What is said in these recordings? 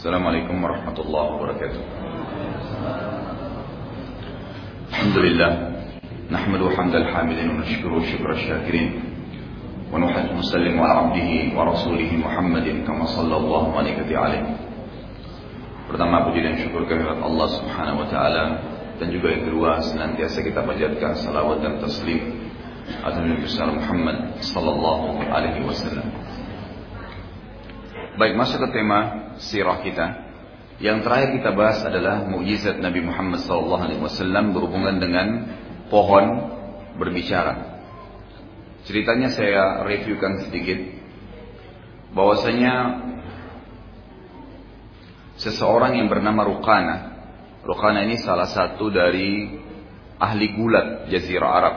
السلام عليكم ورحمة الله وبركاته الحمد لله نحمد حمد الحامدين ونشكر شكر الشاكرين ونحن نسلم على عبده ورسوله محمد كما صلى الله عليه Pertama puji dan syukur kehadirat Allah Subhanahu wa taala dan juga yang kedua senantiasa kita panjatkan salawat dan taslim atas Nabi Muhammad sallallahu alaihi wasallam. Baik, masuk ke tema sirah kita. Yang terakhir kita bahas adalah mukjizat Nabi Muhammad wasallam berhubungan dengan pohon berbicara. Ceritanya saya reviewkan sedikit bahwasanya seseorang yang bernama Rukana. Rukana ini salah satu dari ahli gulat Jazirah Arab.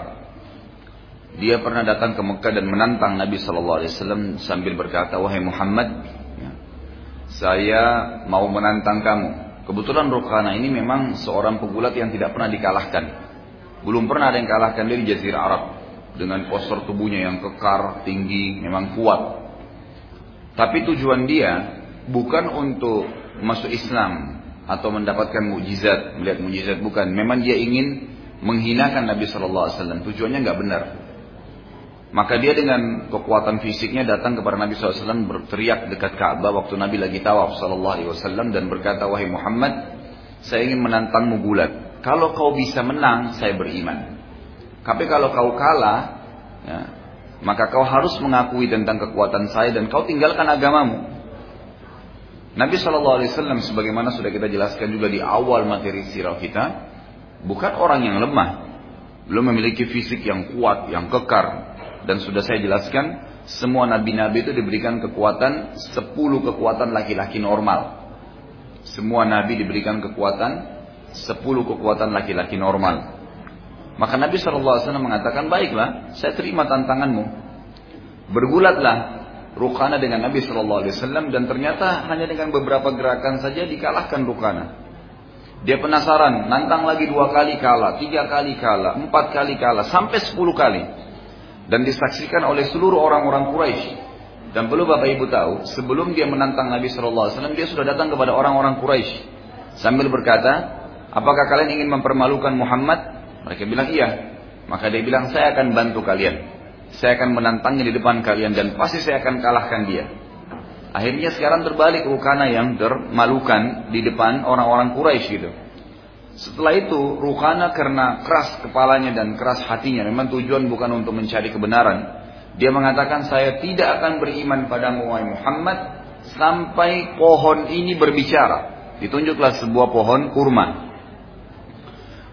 Dia pernah datang ke Mekah dan menantang Nabi Wasallam sambil berkata, wahai Muhammad, saya mau menantang kamu. Kebetulan Rukana ini memang seorang pegulat yang tidak pernah dikalahkan. Belum pernah ada yang kalahkan dia di Jazirah Arab dengan postur tubuhnya yang kekar, tinggi, memang kuat. Tapi tujuan dia bukan untuk masuk Islam atau mendapatkan mukjizat, melihat mukjizat bukan. Memang dia ingin menghinakan Nabi Shallallahu Alaihi Wasallam. Tujuannya nggak benar. Maka dia dengan kekuatan fisiknya datang kepada Nabi SAW berteriak dekat Ka'bah waktu Nabi lagi tawaf Wasallam dan berkata wahai Muhammad saya ingin menantangmu bulat. Kalau kau bisa menang saya beriman. Tapi kalau kau kalah ya, maka kau harus mengakui tentang kekuatan saya dan kau tinggalkan agamamu. Nabi Wasallam sebagaimana sudah kita jelaskan juga di awal materi sirah kita, bukan orang yang lemah, belum memiliki fisik yang kuat, yang kekar, dan sudah saya jelaskan semua nabi-nabi itu diberikan kekuatan 10 kekuatan laki-laki normal. Semua nabi diberikan kekuatan 10 kekuatan laki-laki normal. Maka Nabi Wasallam mengatakan baiklah, saya terima tantanganmu. Bergulatlah Rukana dengan Nabi Shallallahu Alaihi Wasallam dan ternyata hanya dengan beberapa gerakan saja dikalahkan Rukana. Dia penasaran, nantang lagi dua kali kalah, tiga kali kalah, empat kali kalah, sampai sepuluh kali. Dan disaksikan oleh seluruh orang-orang Quraisy. Dan perlu Bapak Ibu tahu, sebelum dia menantang Nabi Shallallahu Alaihi Wasallam, dia sudah datang kepada orang-orang Quraisy sambil berkata, apakah kalian ingin mempermalukan Muhammad? Mereka bilang iya. Maka dia bilang, saya akan bantu kalian saya akan menantangnya di depan kalian dan pasti saya akan kalahkan dia. Akhirnya sekarang terbalik Rukana yang termalukan di depan orang-orang Quraisy gitu. Setelah itu Rukana karena keras kepalanya dan keras hatinya, memang tujuan bukan untuk mencari kebenaran. Dia mengatakan saya tidak akan beriman pada Muhammad sampai pohon ini berbicara. Ditunjuklah sebuah pohon kurma.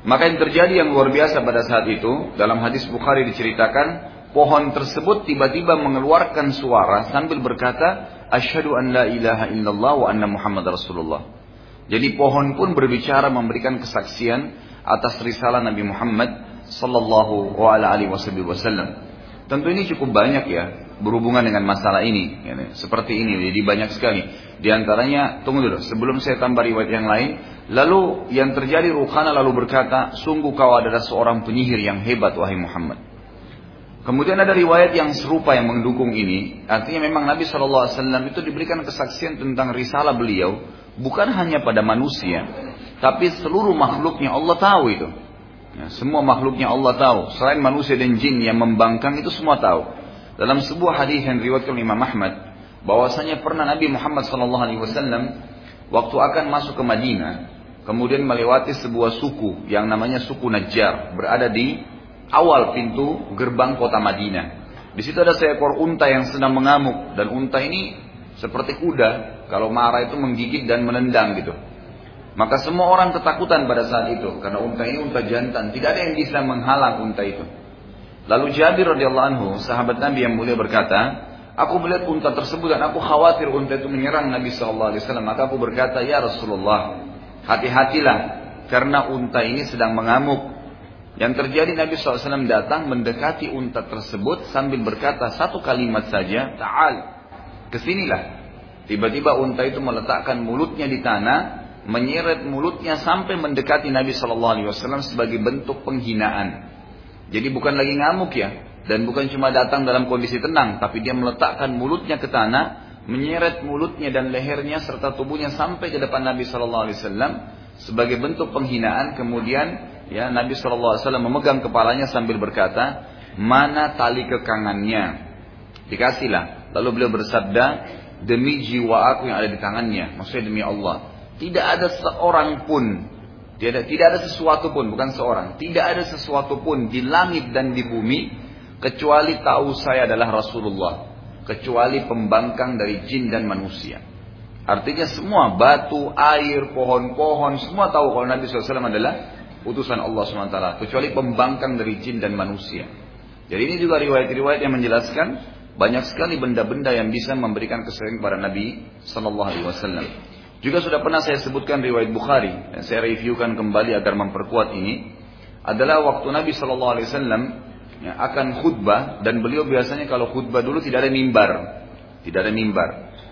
Maka yang terjadi yang luar biasa pada saat itu dalam hadis Bukhari diceritakan pohon tersebut tiba-tiba mengeluarkan suara sambil berkata, Asyhadu an la ilaha illallah wa anna Muhammad Rasulullah. Jadi pohon pun berbicara memberikan kesaksian atas risalah Nabi Muhammad sallallahu alaihi wasallam. Tentu ini cukup banyak ya berhubungan dengan masalah ini. Seperti ini, jadi banyak sekali. Di antaranya, tunggu dulu, sebelum saya tambah riwayat yang lain. Lalu yang terjadi Rukhana lalu berkata, sungguh kau adalah seorang penyihir yang hebat wahai Muhammad. Kemudian ada riwayat yang serupa yang mendukung ini. Artinya memang Nabi SAW itu diberikan kesaksian tentang risalah beliau. Bukan hanya pada manusia. Tapi seluruh makhluknya Allah tahu itu. Ya, semua makhluknya Allah tahu. Selain manusia dan jin yang membangkang itu semua tahu. Dalam sebuah hadis yang diriwayatkan Imam Ahmad. bahwasanya pernah Nabi Muhammad SAW waktu akan masuk ke Madinah. Kemudian melewati sebuah suku yang namanya suku Najjar. Berada di awal pintu gerbang kota Madinah. Di situ ada seekor unta yang sedang mengamuk dan unta ini seperti kuda kalau marah itu menggigit dan menendang gitu. Maka semua orang ketakutan pada saat itu karena unta ini unta jantan, tidak ada yang bisa menghalang unta itu. Lalu Jabir radhiyallahu anhu, sahabat Nabi yang mulia berkata, Aku melihat unta tersebut dan aku khawatir unta itu menyerang Nabi Shallallahu Alaihi Wasallam. Maka aku berkata, ya Rasulullah, hati-hatilah karena unta ini sedang mengamuk yang terjadi Nabi SAW datang mendekati unta tersebut sambil berkata satu kalimat saja, Ta'al, ke sinilah. Tiba-tiba unta itu meletakkan mulutnya di tanah, menyeret mulutnya sampai mendekati Nabi SAW sebagai bentuk penghinaan. Jadi bukan lagi ngamuk ya, dan bukan cuma datang dalam kondisi tenang, tapi dia meletakkan mulutnya ke tanah, menyeret mulutnya dan lehernya serta tubuhnya sampai ke depan Nabi Shallallahu Alaihi Wasallam sebagai bentuk penghinaan. Kemudian ya Nabi Shallallahu Alaihi Wasallam memegang kepalanya sambil berkata, mana tali kekangannya? Dikasihlah. Lalu beliau bersabda, demi jiwa aku yang ada di tangannya, maksudnya demi Allah. Tidak ada seorang pun, tidak, tidak ada sesuatu pun, bukan seorang, tidak ada sesuatu pun di langit dan di bumi kecuali tahu saya adalah Rasulullah, kecuali pembangkang dari jin dan manusia. Artinya semua batu, air, pohon-pohon, semua tahu kalau Nabi SAW adalah utusan Allah SWT. Kecuali pembangkang dari jin dan manusia. Jadi ini juga riwayat-riwayat yang menjelaskan banyak sekali benda-benda yang bisa memberikan kesenangan kepada Nabi Sallallahu Alaihi Wasallam. Juga sudah pernah saya sebutkan riwayat Bukhari dan saya reviewkan kembali agar memperkuat ini adalah waktu Nabi Sallallahu Alaihi Wasallam ya, akan khutbah dan beliau biasanya kalau khutbah dulu tidak ada mimbar, tidak ada mimbar.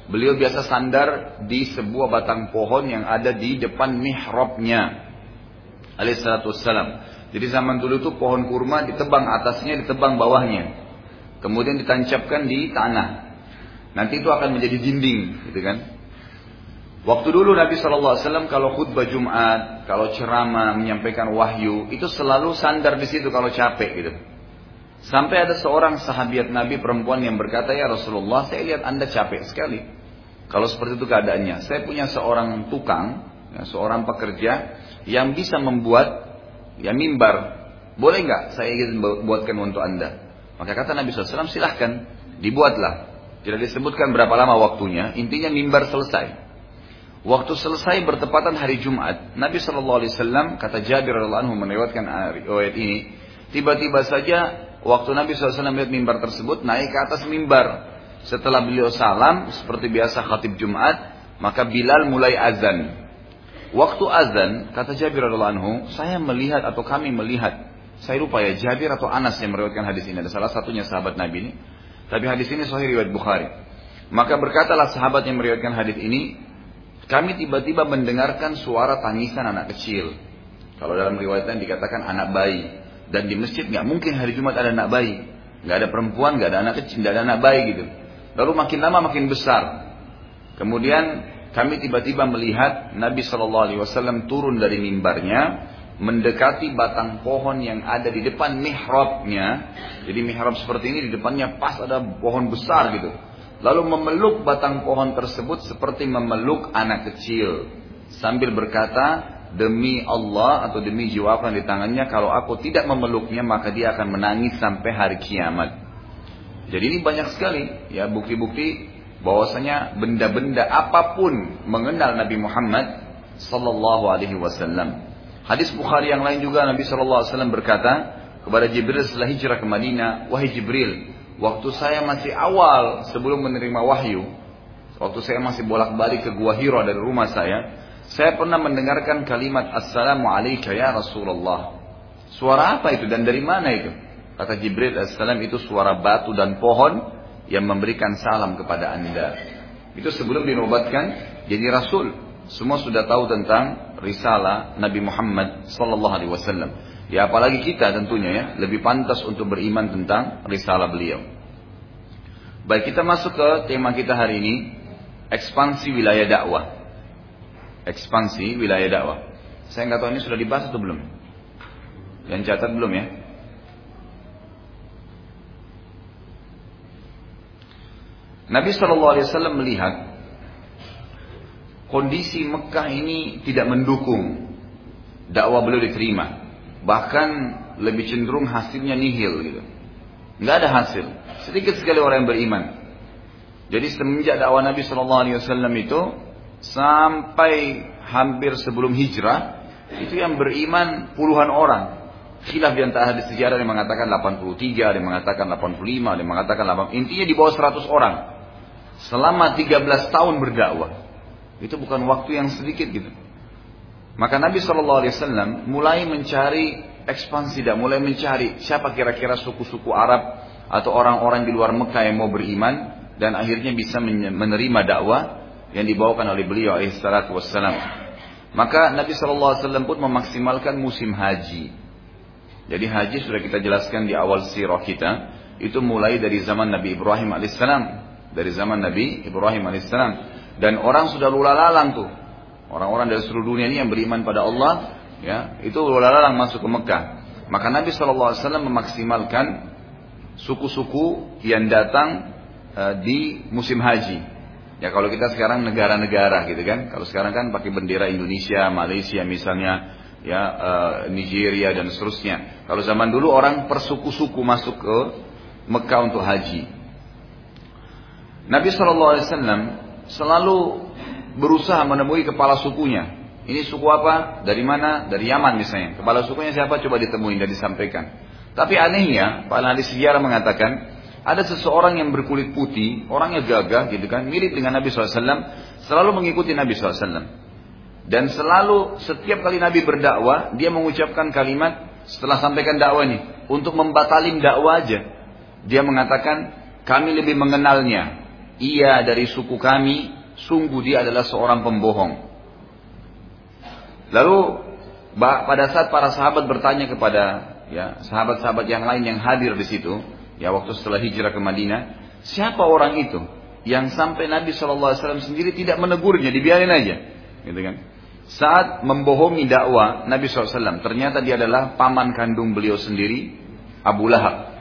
Beliau biasa sandar di sebuah batang pohon yang ada di depan mihrabnya. Alaihissalatu wassalam. Jadi zaman dulu itu pohon kurma ditebang atasnya, ditebang bawahnya. Kemudian ditancapkan di tanah. Nanti itu akan menjadi dinding, gitu kan? Waktu dulu Nabi SAW kalau khutbah Jumat, kalau ceramah, menyampaikan wahyu, itu selalu sandar di situ kalau capek gitu. Sampai ada seorang sahabat Nabi perempuan yang berkata, ya Rasulullah, saya lihat anda capek sekali. Kalau seperti itu keadaannya, saya punya seorang tukang, ya, seorang pekerja yang bisa membuat ya mimbar. Boleh nggak saya ingin buatkan untuk anda? Maka kata Nabi SAW, silahkan, dibuatlah. Tidak disebutkan berapa lama waktunya, intinya mimbar selesai. Waktu selesai bertepatan hari Jumat, Nabi Shallallahu Alaihi Wasallam kata Jabir radhiallahu anhu melewatkan ayat ini, tiba-tiba saja waktu Nabi SAW melihat mimbar tersebut naik ke atas mimbar. Setelah beliau salam, seperti biasa khatib Jumat, maka Bilal mulai azan. Waktu azan, kata Jabir radhiallahu anhu, saya melihat atau kami melihat, saya lupa ya Jabir atau Anas yang meriwayatkan hadis ini. Ada salah satunya sahabat Nabi ini. Tapi hadis ini sahih riwayat Bukhari. Maka berkatalah sahabat yang meriwayatkan hadis ini, kami tiba-tiba mendengarkan suara tangisan anak kecil. Kalau dalam riwayatnya dikatakan anak bayi. Dan di masjid nggak mungkin hari Jumat ada anak bayi. Nggak ada perempuan, nggak ada anak kecil, nggak ada anak bayi gitu. Lalu makin lama makin besar. Kemudian kami tiba-tiba melihat Nabi Shallallahu Alaihi Wasallam turun dari mimbarnya, mendekati batang pohon yang ada di depan mihrabnya. Jadi mihrab seperti ini di depannya pas ada pohon besar gitu lalu memeluk batang pohon tersebut seperti memeluk anak kecil sambil berkata demi Allah atau demi jiwa di tangannya kalau aku tidak memeluknya maka dia akan menangis sampai hari kiamat. Jadi ini banyak sekali ya bukti-bukti bahwasanya benda-benda apa pun mengenal Nabi Muhammad sallallahu alaihi wasallam. Hadis Bukhari yang lain juga Nabi sallallahu alaihi wasallam berkata kepada Jibril setelah hijrah ke Madinah, "Wahai Jibril, Waktu saya masih awal sebelum menerima wahyu, waktu saya masih bolak-balik ke Gua Hiro dari rumah saya, saya pernah mendengarkan kalimat Assalamualaikum ya Rasulullah. Suara apa itu dan dari mana itu? Kata Jibril Assalam itu suara batu dan pohon yang memberikan salam kepada anda. Itu sebelum dinobatkan jadi Rasul. Semua sudah tahu tentang risalah Nabi Muhammad Sallallahu Alaihi Wasallam. Ya apalagi kita tentunya ya, lebih pantas untuk beriman tentang risalah beliau. Baik kita masuk ke tema kita hari ini, ekspansi wilayah dakwah. Ekspansi wilayah dakwah. Saya nggak tahu ini sudah dibahas atau belum. Yang catat belum ya? Nabi Shallallahu Alaihi Wasallam melihat kondisi Mekah ini tidak mendukung dakwah beliau diterima. Bahkan lebih cenderung hasilnya nihil gitu. Nggak ada hasil. Sedikit sekali orang yang beriman. Jadi semenjak dakwah Nabi Shallallahu Alaihi Wasallam itu sampai hampir sebelum hijrah itu yang beriman puluhan orang. Khilaf di antara hadis sejarah yang mengatakan 83, ada yang mengatakan 85, ada yang mengatakan 8. Intinya di bawah 100 orang. Selama 13 tahun berdakwah. Itu bukan waktu yang sedikit gitu. Maka Nabi Shallallahu Alaihi Wasallam mulai mencari ekspansi dan mulai mencari siapa kira-kira suku-suku Arab atau orang-orang di luar Mekah yang mau beriman dan akhirnya bisa menerima dakwah yang dibawakan oleh beliau alaihissalatu wassalam. Maka Nabi Shallallahu Alaihi Wasallam pun memaksimalkan musim haji. Jadi haji sudah kita jelaskan di awal sirah kita itu mulai dari zaman Nabi Ibrahim alaihissalam dari zaman Nabi Ibrahim alaihissalam dan orang sudah lula lalang tuh. Orang-orang dari seluruh dunia ini yang beriman pada Allah ya itu lula lalang masuk ke Mekah. Maka Nabi SAW memaksimalkan suku-suku yang datang uh, di musim haji. Ya kalau kita sekarang negara-negara gitu kan. Kalau sekarang kan pakai bendera Indonesia Malaysia misalnya ya uh, Nigeria dan seterusnya. Kalau zaman dulu orang persuku-suku masuk ke Mekah untuk haji. Nabi SAW selalu berusaha menemui kepala sukunya. Ini suku apa? Dari mana? Dari Yaman misalnya. Kepala sukunya siapa? Coba ditemuin dan disampaikan. Tapi anehnya, para ahli sejarah mengatakan, ada seseorang yang berkulit putih, orangnya gagah gitu kan, mirip dengan Nabi SAW, selalu mengikuti Nabi SAW. Dan selalu setiap kali Nabi berdakwah, dia mengucapkan kalimat setelah sampaikan dakwah ini, untuk membatalin dakwah aja. Dia mengatakan, kami lebih mengenalnya, ia dari suku kami, sungguh dia adalah seorang pembohong. Lalu pada saat para sahabat bertanya kepada ya sahabat-sahabat yang lain yang hadir di situ, ya waktu setelah hijrah ke Madinah, siapa orang itu yang sampai Nabi SAW sendiri tidak menegurnya, dibiarin aja, gitu kan? Saat membohongi dakwah Nabi SAW, ternyata dia adalah paman kandung beliau sendiri, Abu Lahab.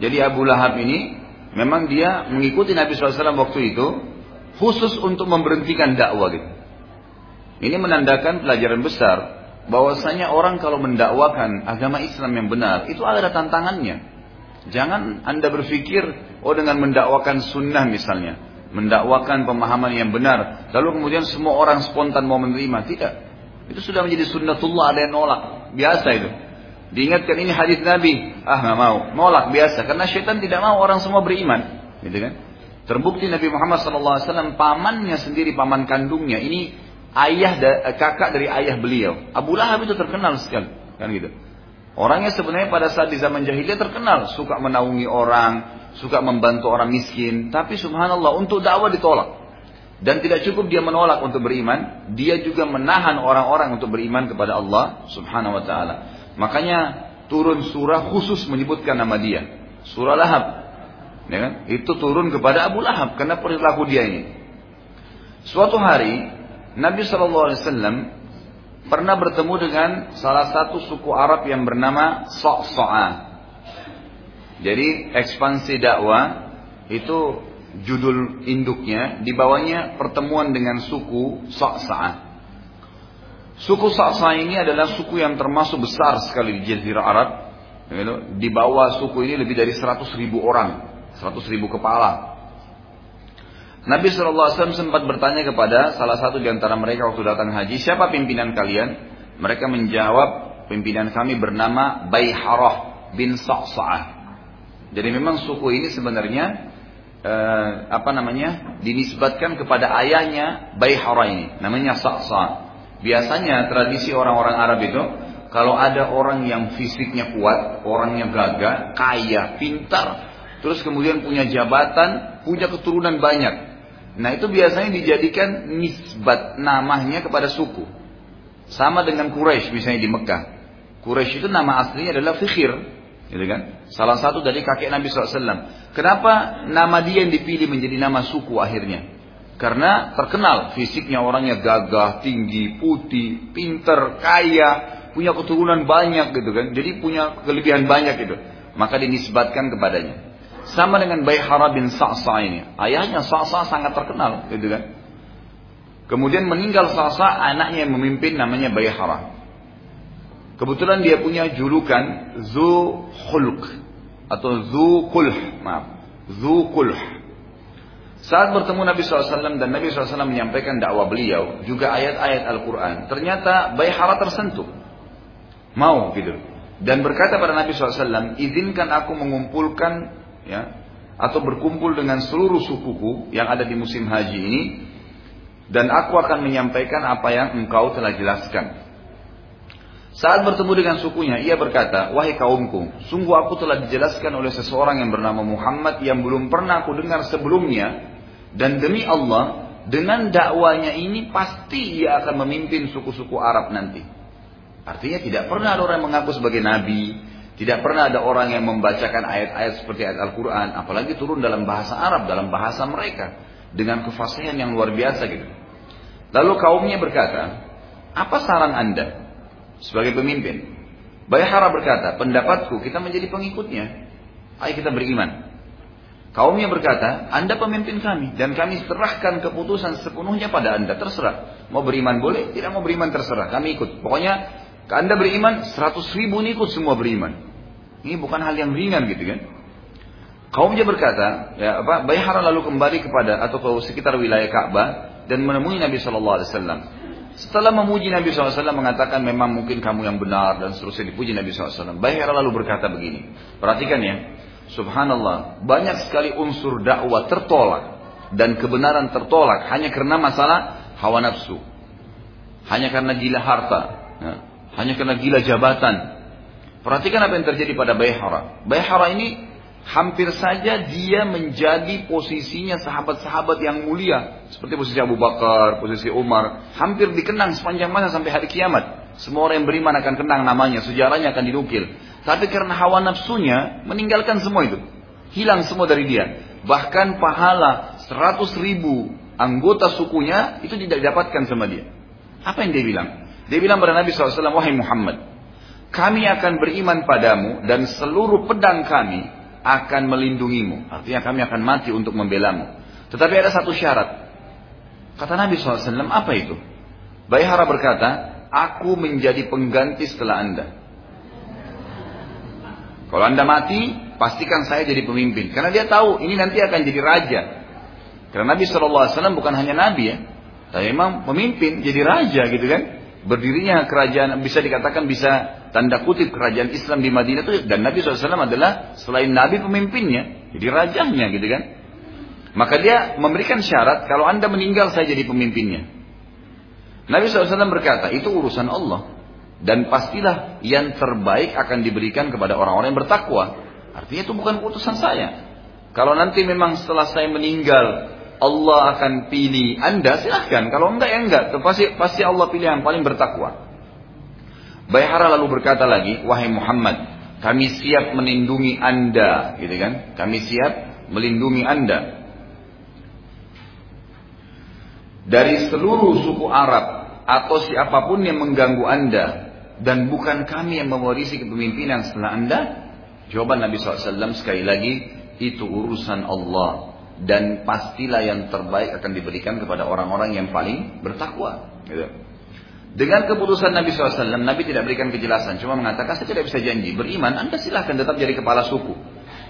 Jadi Abu Lahab ini Memang dia mengikuti Nabi SAW waktu itu khusus untuk memberhentikan dakwah gitu. Ini menandakan pelajaran besar bahwasanya orang kalau mendakwakan agama Islam yang benar itu ada tantangannya. Jangan anda berpikir oh dengan mendakwakan sunnah misalnya, mendakwakan pemahaman yang benar, lalu kemudian semua orang spontan mau menerima. Tidak. Itu sudah menjadi sunnatullah ada yang nolak. Biasa itu. Diingatkan ini hadis Nabi, ah nggak mau, nolak biasa. Karena syaitan tidak mau orang semua beriman, gitu kan? Terbukti Nabi Muhammad SAW pamannya sendiri, paman kandungnya ini ayah da, kakak dari ayah beliau. Abu Lahab itu terkenal sekali, kan gitu. Orangnya sebenarnya pada saat di zaman jahiliyah terkenal, suka menaungi orang, suka membantu orang miskin. Tapi subhanallah untuk dakwah ditolak. Dan tidak cukup dia menolak untuk beriman, dia juga menahan orang-orang untuk beriman kepada Allah subhanahu wa ta'ala. Makanya turun surah khusus menyebutkan nama dia. Surah Lahab. Ya kan? Itu turun kepada Abu Lahab karena perilaku dia ini. Suatu hari Nabi SAW pernah bertemu dengan salah satu suku Arab yang bernama Sa'sa'a. Jadi ekspansi dakwah itu judul induknya dibawanya pertemuan dengan suku Sa'sa'a. Suku Sa'sa ini adalah suku yang termasuk besar sekali di Jazirah Arab. Gitu. Di bawah suku ini lebih dari 100 ribu orang, 100 ribu kepala. Nabi SAW sempat bertanya kepada salah satu di antara mereka waktu datang haji, siapa pimpinan kalian? Mereka menjawab, pimpinan kami bernama Bayharah bin Sa'sa'ah. Jadi memang suku ini sebenarnya eh, apa namanya dinisbatkan kepada ayahnya Bayharah ini, namanya Sa'sa'ah. Biasanya tradisi orang-orang Arab itu kalau ada orang yang fisiknya kuat, orangnya gagah, kaya, pintar, terus kemudian punya jabatan, punya keturunan banyak. Nah itu biasanya dijadikan nisbat namanya kepada suku. Sama dengan Quraisy misalnya di Mekah. Quraisy itu nama aslinya adalah Fikhir. Gitu kan? Salah satu dari kakek Nabi SAW. Kenapa nama dia yang dipilih menjadi nama suku akhirnya? Karena terkenal fisiknya orangnya gagah, tinggi, putih, pinter, kaya, punya keturunan banyak gitu kan. Jadi punya kelebihan banyak gitu. Maka dinisbatkan kepadanya. Sama dengan Bayhara bin Sa'sa ini. Ayahnya Sa'sa sangat terkenal gitu kan. Kemudian meninggal Sa'sa anaknya yang memimpin namanya Bayhara. Kebetulan dia punya julukan Zu Khulq atau Zu Kulh, maaf. Zu Kulh saat bertemu Nabi SAW dan Nabi SAW menyampaikan dakwah beliau, juga ayat-ayat Al-Quran, ternyata Bayhara tersentuh. Mau gitu. Dan berkata pada Nabi SAW, izinkan aku mengumpulkan ya atau berkumpul dengan seluruh sukuku yang ada di musim haji ini, dan aku akan menyampaikan apa yang engkau telah jelaskan. Saat bertemu dengan sukunya, ia berkata, Wahai kaumku, sungguh aku telah dijelaskan oleh seseorang yang bernama Muhammad yang belum pernah aku dengar sebelumnya, dan demi Allah, dengan dakwanya ini pasti ia akan memimpin suku-suku Arab nanti. Artinya tidak pernah ada orang yang mengaku sebagai nabi, Tidak pernah ada orang yang membacakan ayat-ayat seperti ayat Al-Quran, apalagi turun dalam bahasa Arab, dalam bahasa mereka, dengan kefasihan yang luar biasa gitu. Lalu kaumnya berkata, apa saran anda sebagai pemimpin? Bayhara berkata, pendapatku kita menjadi pengikutnya. Ayo kita beriman. Kaumnya berkata, anda pemimpin kami dan kami serahkan keputusan sepenuhnya pada anda. Terserah. Mau beriman boleh, tidak mau beriman terserah. Kami ikut. Pokoknya anda beriman, seratus ribu ini ikut semua beriman. Ini bukan hal yang ringan gitu kan. Kaumnya berkata, ya apa? Bayhara lalu kembali kepada atau ke sekitar wilayah Ka'bah dan menemui Nabi Shallallahu Alaihi Wasallam. Setelah memuji Nabi SAW mengatakan memang mungkin kamu yang benar dan seterusnya dipuji Nabi SAW. Bayhara lalu berkata begini. Perhatikan ya. Subhanallah. Banyak sekali unsur dakwah tertolak. Dan kebenaran tertolak hanya karena masalah hawa nafsu. Hanya karena gila harta. Ya. Hanya karena gila jabatan. Perhatikan apa yang terjadi pada Bayhara. Bayhara ini hampir saja dia menjadi posisinya sahabat-sahabat yang mulia. Seperti posisi Abu Bakar, posisi Umar. Hampir dikenang sepanjang masa sampai hari kiamat. Semua orang yang beriman akan kenang namanya, sejarahnya akan dinukil. Tapi karena hawa nafsunya, meninggalkan semua itu. Hilang semua dari dia. Bahkan pahala 100 ribu anggota sukunya itu tidak didapatkan sama dia. Apa yang dia bilang? Dia bilang pada Nabi SAW, Wahai Muhammad, kami akan beriman padamu dan seluruh pedang kami akan melindungimu. Artinya kami akan mati untuk membelamu. Tetapi ada satu syarat. Kata Nabi SAW, apa itu? Bayhara berkata, aku menjadi pengganti setelah anda. Kalau anda mati, pastikan saya jadi pemimpin. Karena dia tahu ini nanti akan jadi raja. Karena Nabi SAW bukan hanya Nabi ya. Tapi memang pemimpin, jadi raja gitu kan berdirinya kerajaan bisa dikatakan bisa tanda kutip kerajaan Islam di Madinah itu dan Nabi SAW adalah selain Nabi pemimpinnya jadi rajanya gitu kan maka dia memberikan syarat kalau anda meninggal saya jadi pemimpinnya Nabi SAW berkata itu urusan Allah dan pastilah yang terbaik akan diberikan kepada orang-orang yang bertakwa artinya itu bukan keputusan saya kalau nanti memang setelah saya meninggal Allah akan pilih Anda, silahkan. Kalau enggak ya enggak. Pasti, pasti Allah pilih yang paling bertakwa. Bayhara lalu berkata lagi, Wahai Muhammad, kami siap melindungi Anda. Gitu kan? Kami siap melindungi Anda. Dari seluruh suku Arab atau siapa pun yang mengganggu Anda dan bukan kami yang mewarisi kepemimpinan setelah Anda? Jawaban Nabi SAW sekali lagi, itu urusan Allah dan pastilah yang terbaik akan diberikan kepada orang-orang yang paling bertakwa. Gitu. Dengan keputusan Nabi SAW, Nabi tidak berikan kejelasan, cuma mengatakan saya tidak bisa janji. Beriman, Anda silahkan tetap jadi kepala suku.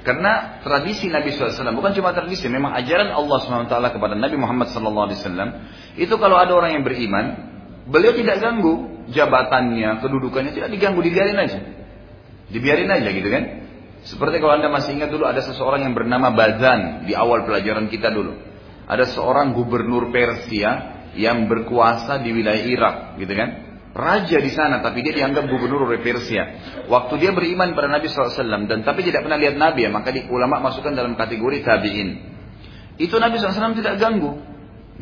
Karena tradisi Nabi SAW, bukan cuma tradisi, memang ajaran Allah SWT kepada Nabi Muhammad SAW, itu kalau ada orang yang beriman, beliau tidak ganggu jabatannya, kedudukannya, tidak diganggu, dibiarin aja. Dibiarin aja gitu kan. Seperti kalau Anda masih ingat dulu ada seseorang yang bernama Bazan di awal pelajaran kita dulu. Ada seorang gubernur Persia yang berkuasa di wilayah Irak, gitu kan? Raja di sana, tapi dia dianggap gubernur oleh Persia. Waktu dia beriman pada Nabi SAW dan tapi tidak pernah lihat Nabi ya, maka di, ulama masukkan dalam kategori tabiin. Itu Nabi SAW tidak ganggu,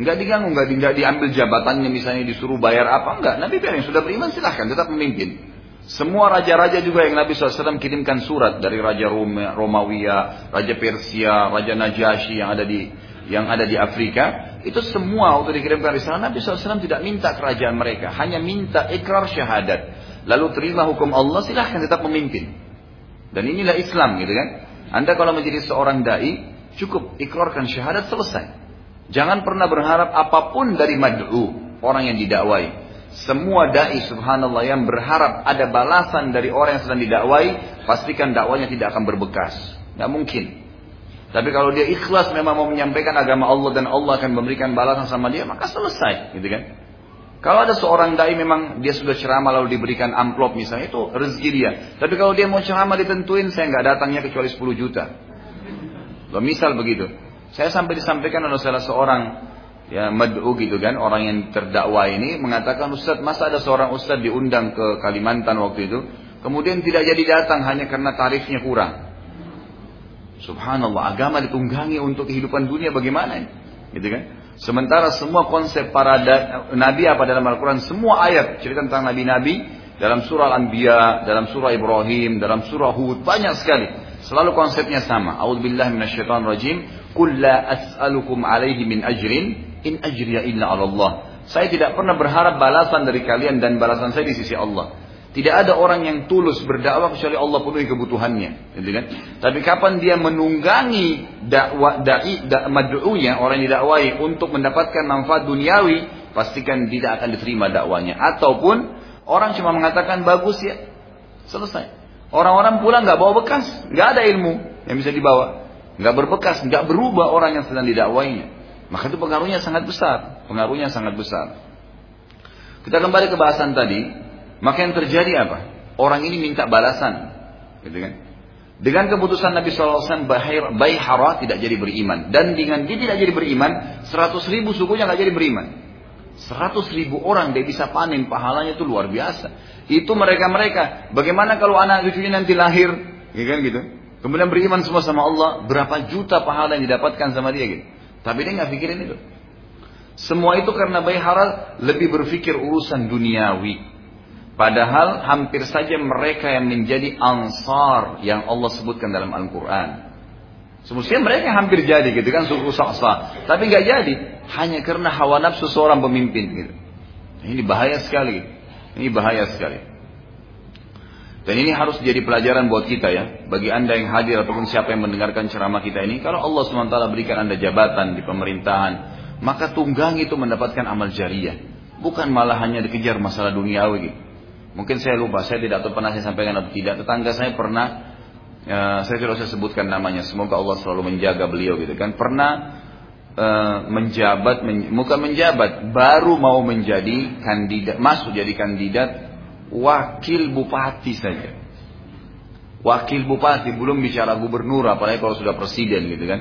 nggak diganggu, nggak, nggak diambil jabatannya misalnya disuruh bayar apa, enggak. Nabi bilang sudah beriman silahkan tetap memimpin. Semua raja-raja juga yang Nabi SAW kirimkan surat dari Raja Roma, Romawiya, Raja Persia, Raja Najasyi yang ada di yang ada di Afrika, itu semua waktu dikirimkan risalah Nabi SAW tidak minta kerajaan mereka, hanya minta ikrar syahadat. Lalu terima hukum Allah, silahkan tetap memimpin. Dan inilah Islam gitu kan. Anda kalau menjadi seorang dai, cukup ikrarkan syahadat selesai. Jangan pernah berharap apa pun dari mad'u, orang yang didakwai. Semua dai subhanallah yang berharap ada balasan dari orang yang sedang didakwai, pastikan dakwanya tidak akan berbekas. Tidak mungkin. Tapi kalau dia ikhlas memang mau menyampaikan agama Allah dan Allah akan memberikan balasan sama dia, maka selesai, gitu kan? Kalau ada seorang dai memang dia sudah ceramah lalu diberikan amplop misalnya itu rezeki dia. Tapi kalau dia mau ceramah ditentuin saya nggak datangnya kecuali 10 juta. Loh, misal begitu. Saya sampai disampaikan oleh salah seorang ya mad'u gitu kan orang yang terdakwa ini mengatakan Ustaz masa ada seorang Ustaz diundang ke Kalimantan waktu itu kemudian tidak jadi datang hanya karena tarifnya kurang Subhanallah agama ditunggangi untuk kehidupan dunia bagaimana gitu kan sementara semua konsep para nabi apa dalam Al-Quran semua ayat cerita tentang nabi-nabi dalam surah Al-Anbiya, dalam surah Ibrahim, dalam surah Hud, banyak sekali. Selalu konsepnya sama. A'udzubillahi minasyaitonirrajim. Qul la as'alukum alaihi min ajrin in ajriya illa 'ala Allah. Saya tidak pernah berharap balasan dari kalian dan balasan saya di sisi Allah. Tidak ada orang yang tulus berdakwah kecuali Allah penuhi kebutuhannya, gitu kan? Tapi kapan dia menunggangi dakwah dai da, mad'unya orang yang didakwai untuk mendapatkan manfaat duniawi, pastikan tidak akan diterima dakwanya. Ataupun orang cuma mengatakan bagus ya, selesai. Orang-orang pulang nggak bawa bekas, nggak ada ilmu yang bisa dibawa, nggak berbekas, nggak berubah orang yang sedang didakwainya. Maka itu pengaruhnya sangat besar, pengaruhnya sangat besar. Kita kembali ke bahasan tadi, maka yang terjadi apa? Orang ini minta balasan. Gitu kan? Dengan keputusan Nabi SAW, Bayhara tidak jadi beriman. Dan dengan dia tidak jadi beriman, 100 ribu sukunya nggak jadi beriman. 100 ribu orang dia bisa panen, pahalanya itu luar biasa. Itu mereka-mereka. Bagaimana kalau anak cucunya nanti lahir? Ya kan gitu. Kemudian beriman semua sama Allah, berapa juta pahala yang didapatkan sama dia gitu. Tapi dia nggak pikirin itu. Semua itu karena Bayhara lebih berpikir urusan duniawi. Padahal hampir saja mereka yang menjadi ansar yang Allah sebutkan dalam Al-Quran. Semestinya mereka hampir jadi gitu kan suku saksa. Tapi nggak jadi. Hanya karena hawa nafsu seorang pemimpin gitu. Ini bahaya sekali. Ini bahaya sekali. Dan ini harus jadi pelajaran buat kita ya. Bagi anda yang hadir ataupun siapa yang mendengarkan ceramah kita ini. Kalau Allah SWT berikan anda jabatan di pemerintahan. Maka tunggang itu mendapatkan amal jariah. Bukan malah hanya dikejar masalah duniawi. Mungkin saya lupa, saya tidak tahu pernah saya sampaikan atau tidak. Tetangga saya pernah, ya, saya tidak usah sebutkan namanya. Semoga Allah selalu menjaga beliau gitu kan. Pernah uh, menjabat, men, bukan menjabat, baru mau menjadi kandidat, masuk jadi kandidat wakil bupati saja. Wakil bupati belum bicara gubernur, apalagi kalau sudah presiden gitu kan.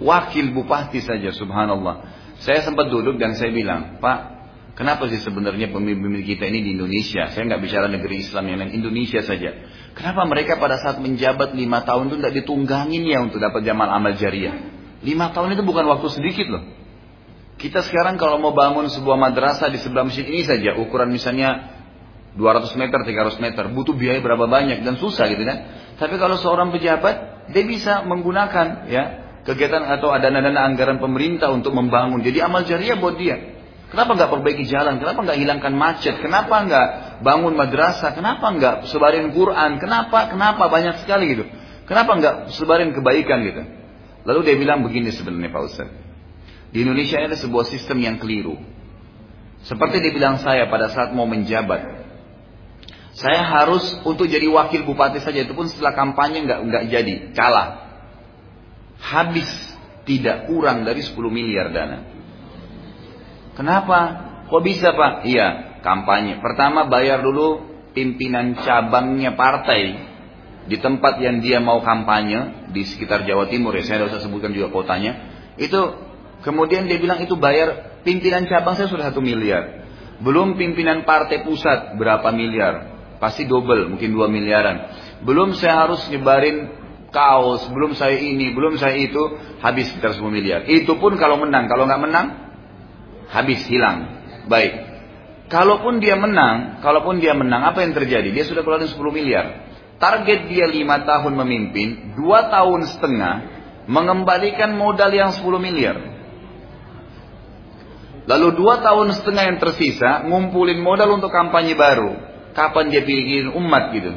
Wakil bupati saja, subhanallah. Saya sempat duduk dan saya bilang, Pak, Kenapa sih sebenarnya pemimpin kita ini di Indonesia? Saya nggak bicara negeri Islam yang lain, Indonesia saja. Kenapa mereka pada saat menjabat lima tahun itu tidak ditunggangin ya untuk dapat jamal amal jariah? Lima tahun itu bukan waktu sedikit loh. Kita sekarang kalau mau bangun sebuah madrasah di sebelah masjid ini saja, ukuran misalnya 200 meter, 300 meter, butuh biaya berapa banyak dan susah gitu kan. Tapi kalau seorang pejabat, dia bisa menggunakan ya kegiatan atau ada dana-dana anggaran pemerintah untuk membangun. Jadi amal jariah buat dia. Kenapa nggak perbaiki jalan? Kenapa nggak hilangkan macet? Kenapa nggak bangun madrasah? Kenapa nggak sebarin Quran? Kenapa? Kenapa banyak sekali gitu? Kenapa nggak sebarin kebaikan gitu? Lalu dia bilang begini sebenarnya Pak Ustaz. Di Indonesia ada sebuah sistem yang keliru. Seperti dibilang saya pada saat mau menjabat. Saya harus untuk jadi wakil bupati saja itu pun setelah kampanye nggak nggak jadi, kalah. Habis tidak kurang dari 10 miliar dana. Kenapa? Kok bisa Pak? Iya, kampanye. Pertama bayar dulu pimpinan cabangnya partai di tempat yang dia mau kampanye di sekitar Jawa Timur ya. Saya tidak sebutkan juga kotanya. Itu kemudian dia bilang itu bayar pimpinan cabang saya sudah satu miliar. Belum pimpinan partai pusat berapa miliar? Pasti double, mungkin dua miliaran. Belum saya harus nyebarin kaos, belum saya ini, belum saya itu, habis sekitar 10 miliar. Itu pun kalau menang, kalau nggak menang, habis hilang. Baik. Kalaupun dia menang, kalaupun dia menang, apa yang terjadi? Dia sudah keluarin 10 miliar. Target dia 5 tahun memimpin, 2 tahun setengah mengembalikan modal yang 10 miliar. Lalu 2 tahun setengah yang tersisa ngumpulin modal untuk kampanye baru. Kapan dia pikirin umat gitu?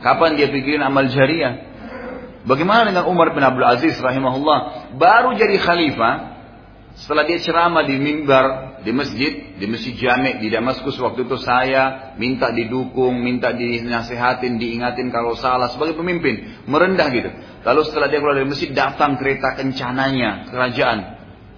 Kapan dia pikirin amal jariah? Bagaimana dengan Umar bin Abdul Aziz rahimahullah? Baru jadi khalifah, setelah dia ceramah di mimbar, di masjid, di masjid Jamek di Damaskus waktu itu saya minta didukung, minta dinasihatin, diingatin kalau salah sebagai pemimpin, merendah gitu. Lalu setelah dia keluar dari masjid datang kereta kencananya kerajaan.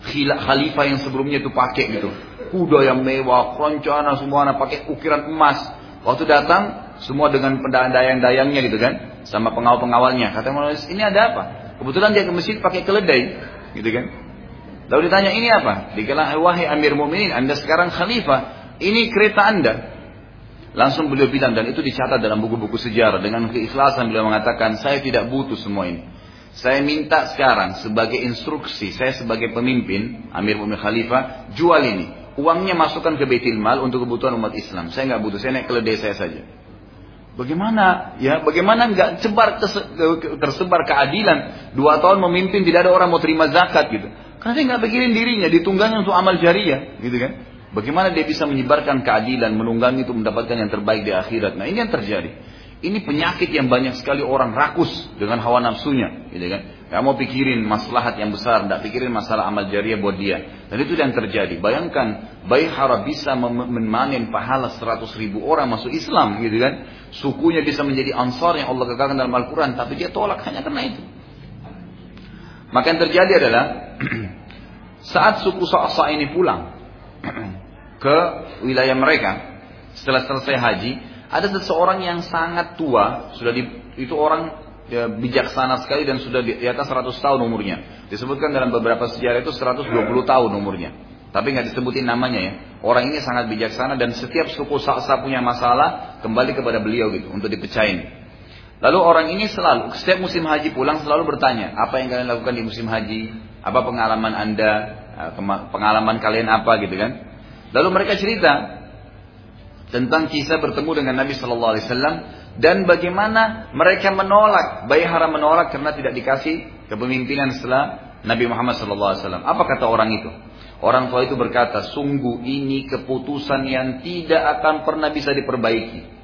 Khalifah yang sebelumnya itu pakai gitu. Kuda yang mewah, keroncana semua pakai ukiran emas. Waktu datang semua dengan dayang-dayangnya gitu kan, sama pengawal-pengawalnya. Kata ini ada apa? Kebetulan dia ke masjid pakai keledai, gitu kan. Lalu ditanya ini apa? Dikala wahai Amir Mu'minin, Anda sekarang khalifah. Ini kereta Anda. Langsung beliau bilang dan itu dicatat dalam buku-buku sejarah dengan keikhlasan beliau mengatakan saya tidak butuh semua ini. Saya minta sekarang sebagai instruksi saya sebagai pemimpin Amir Mu'min Khalifah jual ini. Uangnya masukkan ke Baitul Mal untuk kebutuhan umat Islam. Saya nggak butuh, saya naik keledai saya saja. Bagaimana ya? Bagaimana nggak cebar tersebar keadilan? Dua tahun memimpin tidak ada orang mau terima zakat gitu. Karena dia nggak pikirin dirinya, ditunggangi untuk amal jariah, gitu kan? Bagaimana dia bisa menyebarkan keadilan, menunggangi itu mendapatkan yang terbaik di akhirat? Nah ini yang terjadi. Ini penyakit yang banyak sekali orang rakus dengan hawa nafsunya, gitu kan? Gak mau pikirin maslahat yang besar, tidak pikirin masalah amal jariah buat dia. Dan itu yang terjadi. Bayangkan, Bayhara bisa memanen pahala 100 ribu orang masuk Islam, gitu kan? Sukunya bisa menjadi ansar yang Allah kekalkan dalam Al-Quran, tapi dia tolak hanya karena itu. Maka yang terjadi adalah saat suku Sa'sa ini pulang ke wilayah mereka setelah selesai haji, ada seseorang yang sangat tua, sudah di, itu orang ya, bijaksana sekali dan sudah di, di atas 100 tahun umurnya. Disebutkan dalam beberapa sejarah itu 120 tahun umurnya. Tapi nggak disebutin namanya ya. Orang ini sangat bijaksana dan setiap suku Sa'sa punya masalah kembali kepada beliau gitu untuk dipecahin. Lalu orang ini selalu setiap musim haji pulang selalu bertanya, apa yang kalian lakukan di musim haji? Apa pengalaman anda? Eh, pengalaman kalian apa gitu kan? Lalu mereka cerita tentang kisah bertemu dengan Nabi Shallallahu Alaihi Wasallam dan bagaimana mereka menolak, Bayhara menolak karena tidak dikasih kepemimpinan setelah Nabi Muhammad Wasallam. Apa kata orang itu? Orang tua itu berkata, sungguh ini keputusan yang tidak akan pernah bisa diperbaiki.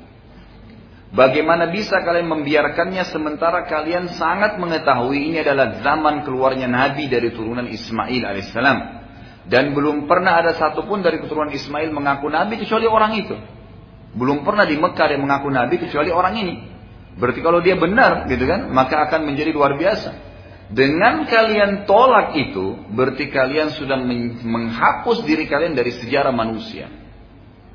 Bagaimana bisa kalian membiarkannya sementara kalian sangat mengetahui ini adalah zaman keluarnya Nabi dari turunan Ismail alaihissalam. Dan belum pernah ada satupun dari keturunan Ismail mengaku Nabi kecuali orang itu. Belum pernah di Mekah dia mengaku nabi kecuali orang ini. Berarti kalau dia benar gitu kan, maka akan menjadi luar biasa. Dengan kalian tolak itu, berarti kalian sudah menghapus diri kalian dari sejarah manusia.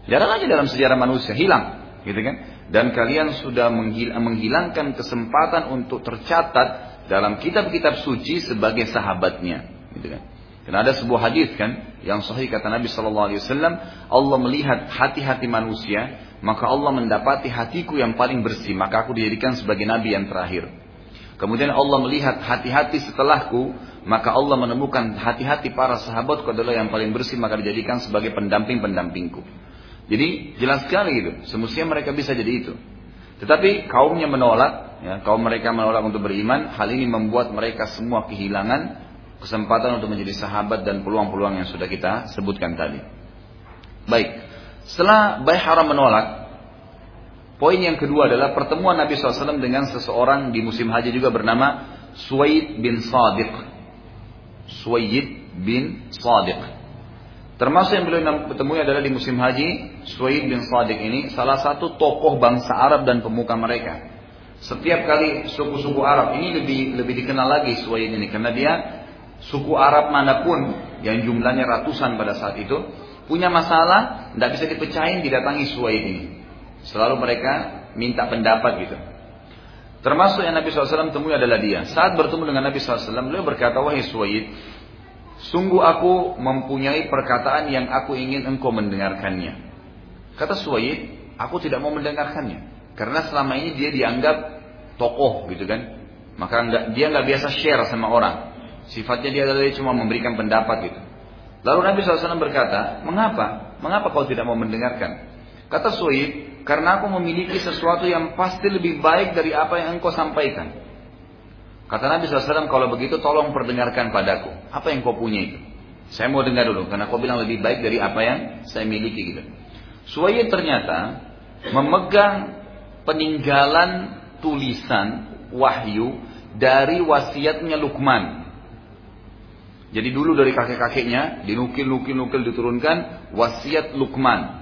Jarang aja dalam sejarah manusia, hilang, gitu kan? Dan kalian sudah menghilangkan kesempatan untuk tercatat dalam kitab-kitab suci sebagai sahabatnya, gitu kan? Karena ada sebuah hadis kan yang sahih kata Nabi Shallallahu Alaihi Wasallam, Allah melihat hati-hati manusia maka Allah mendapati hatiku yang paling bersih, maka aku dijadikan sebagai nabi yang terakhir. Kemudian Allah melihat hati-hati setelahku, maka Allah menemukan hati-hati para sahabatku adalah yang paling bersih, maka dijadikan sebagai pendamping-pendampingku. Jadi jelas sekali itu, semestinya mereka bisa jadi itu. Tetapi kaumnya menolak, ya, kaum mereka menolak untuk beriman, hal ini membuat mereka semua kehilangan kesempatan untuk menjadi sahabat dan peluang-peluang yang sudah kita sebutkan tadi. Baik, setelah Bayhara menolak, poin yang kedua adalah pertemuan Nabi SAW dengan seseorang di musim haji juga bernama Suwaid bin Sadiq. Suwaid bin Sadiq. Termasuk yang beliau bertemu adalah di musim haji, Suwaid bin Sadiq ini salah satu tokoh bangsa Arab dan pemuka mereka. Setiap kali suku-suku Arab ini lebih lebih dikenal lagi Suwaid ini karena dia suku Arab mana pun yang jumlahnya ratusan pada saat itu punya masalah, tidak bisa dipecahin, didatangi Suwaid ini. Selalu mereka minta pendapat gitu. Termasuk yang Nabi SAW temui adalah dia. Saat bertemu dengan Nabi SAW, beliau berkata, Wahai Suwaid, sungguh aku mempunyai perkataan yang aku ingin engkau mendengarkannya. Kata Suwaid, aku tidak mau mendengarkannya. Karena selama ini dia dianggap tokoh gitu kan. Maka dia nggak biasa share sama orang. Sifatnya dia adalah cuma memberikan pendapat gitu. Lalu Nabi SAW berkata, mengapa? Mengapa kau tidak mau mendengarkan? Kata Suhaib, karena aku memiliki sesuatu yang pasti lebih baik dari apa yang engkau sampaikan. Kata Nabi SAW, kalau begitu tolong perdengarkan padaku. Apa yang kau punya itu? Saya mau dengar dulu, karena kau bilang lebih baik dari apa yang saya miliki. Gitu. Suhaib ternyata memegang peninggalan tulisan wahyu dari wasiatnya Lukman jadi dulu dari kakek-kakeknya dinukil-nukil-nukil diturunkan wasiat Luqman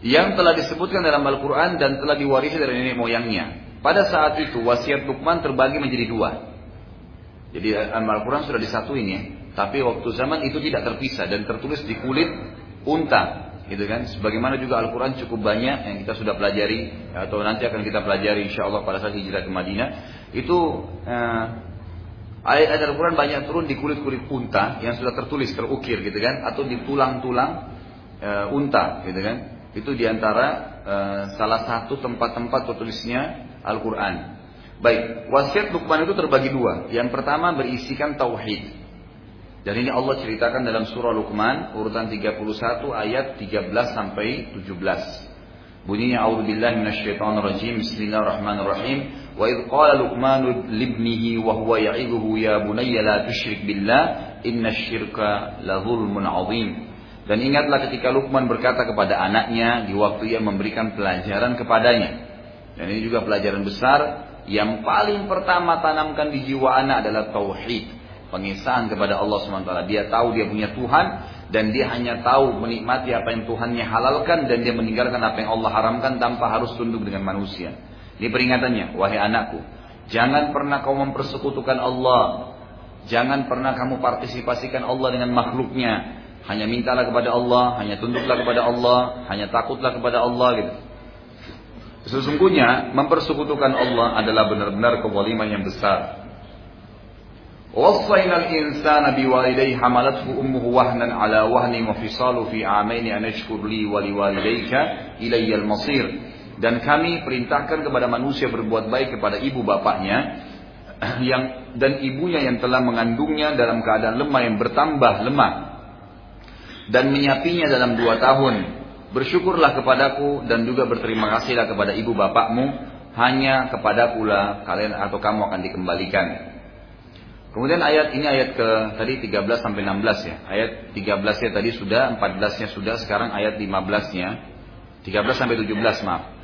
yang telah disebutkan dalam Al-Quran dan telah diwarisi dari nenek moyangnya. Pada saat itu wasiat Luqman terbagi menjadi dua. Jadi Al-Quran sudah disatuin ya. Tapi waktu zaman itu tidak terpisah dan tertulis di kulit unta, gitu kan? Sebagaimana juga Al-Quran cukup banyak yang kita sudah pelajari atau nanti akan kita pelajari insya Allah pada saat hijrah ke Madinah. Itu eh, Ayat-ayat Al-Quran banyak turun di kulit-kulit unta yang sudah tertulis, terukir gitu kan, atau di tulang-tulang e, unta gitu kan. Itu di antara e, salah satu tempat-tempat tertulisnya Al-Quran. Baik, wasiat Luqman itu terbagi dua. Yang pertama berisikan tauhid. Dan ini Allah ceritakan dalam surah Luqman urutan 31 ayat 13 sampai 17. Bunyinya A'udzubillahi minasyaitonirrajim. Bismillahirrahmanirrahim. Wa idh qala Luqman libnihi wa huwa ya'idhuhu ya bunayya la tusyrik billah dzulmun 'adzim. Dan ingatlah ketika Luqman berkata kepada anaknya di waktu ia memberikan pelajaran kepadanya. Dan ini juga pelajaran besar yang paling pertama tanamkan di jiwa anak adalah tauhid, pengisahan kepada Allah SWT. Dia tahu dia punya Tuhan dan dia hanya tahu menikmati apa yang Tuhannya halalkan dan dia meninggalkan apa yang Allah haramkan tanpa harus tunduk dengan manusia. Ini peringatannya, wahai anakku, jangan pernah kau mempersekutukan Allah. Jangan pernah kamu partisipasikan Allah dengan makhluknya. Hanya mintalah kepada Allah, hanya tunduklah kepada Allah, hanya takutlah kepada Allah gitu. Sesungguhnya mempersekutukan Allah adalah benar-benar kezaliman yang besar. وصينا الإنسان بوالديه حملته أمه وهنا على وهن وفصاله في عامين أن اشكر لي ولوالديك إلي المصير dan kami perintahkan kepada manusia berbuat baik kepada ibu bapaknya yang dan ibunya yang telah mengandungnya dalam keadaan lemah yang bertambah lemah dan menyapinya dalam dua tahun bersyukurlah kepadaku dan juga berterima kasihlah kepada ibu bapakmu hanya kepadaku lah kalian atau kamu akan dikembalikan Kemudian ayat ini ayat ke tadi 13 sampai 16 ya. Ayat 13-nya tadi sudah, 14-nya sudah, sekarang ayat 15-nya. 13 sampai 17 maaf.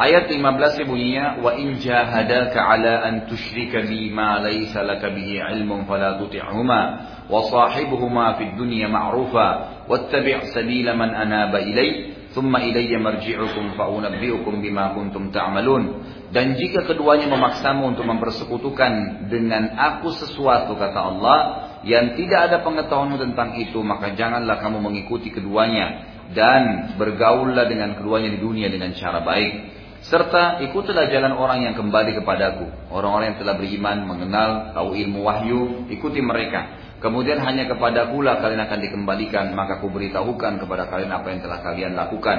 Ayat 15-nya bunyinya wa in jahadaka ala an tusyrika bi ma laysa laka bihi ilmun fala tuti'huma wa sahibuhuma fid dunya ma'rufa wattabi' sabila man anaba ilai thumma ilayya marji'ukum fa unabbi'ukum bima kuntum ta'malun. Dan jika keduanya memaksamu untuk mempersekutukan dengan aku sesuatu kata Allah yang tidak ada pengetahuanmu tentang itu maka janganlah kamu mengikuti keduanya dan bergaullah dengan keduanya di dunia dengan cara baik serta ikutilah jalan orang yang kembali kepadaku, orang-orang yang telah beriman, mengenal, tahu ilmu wahyu, ikuti mereka. Kemudian hanya kepadaku lah kalian akan dikembalikan, maka ku beritahukan kepada kalian apa yang telah kalian lakukan.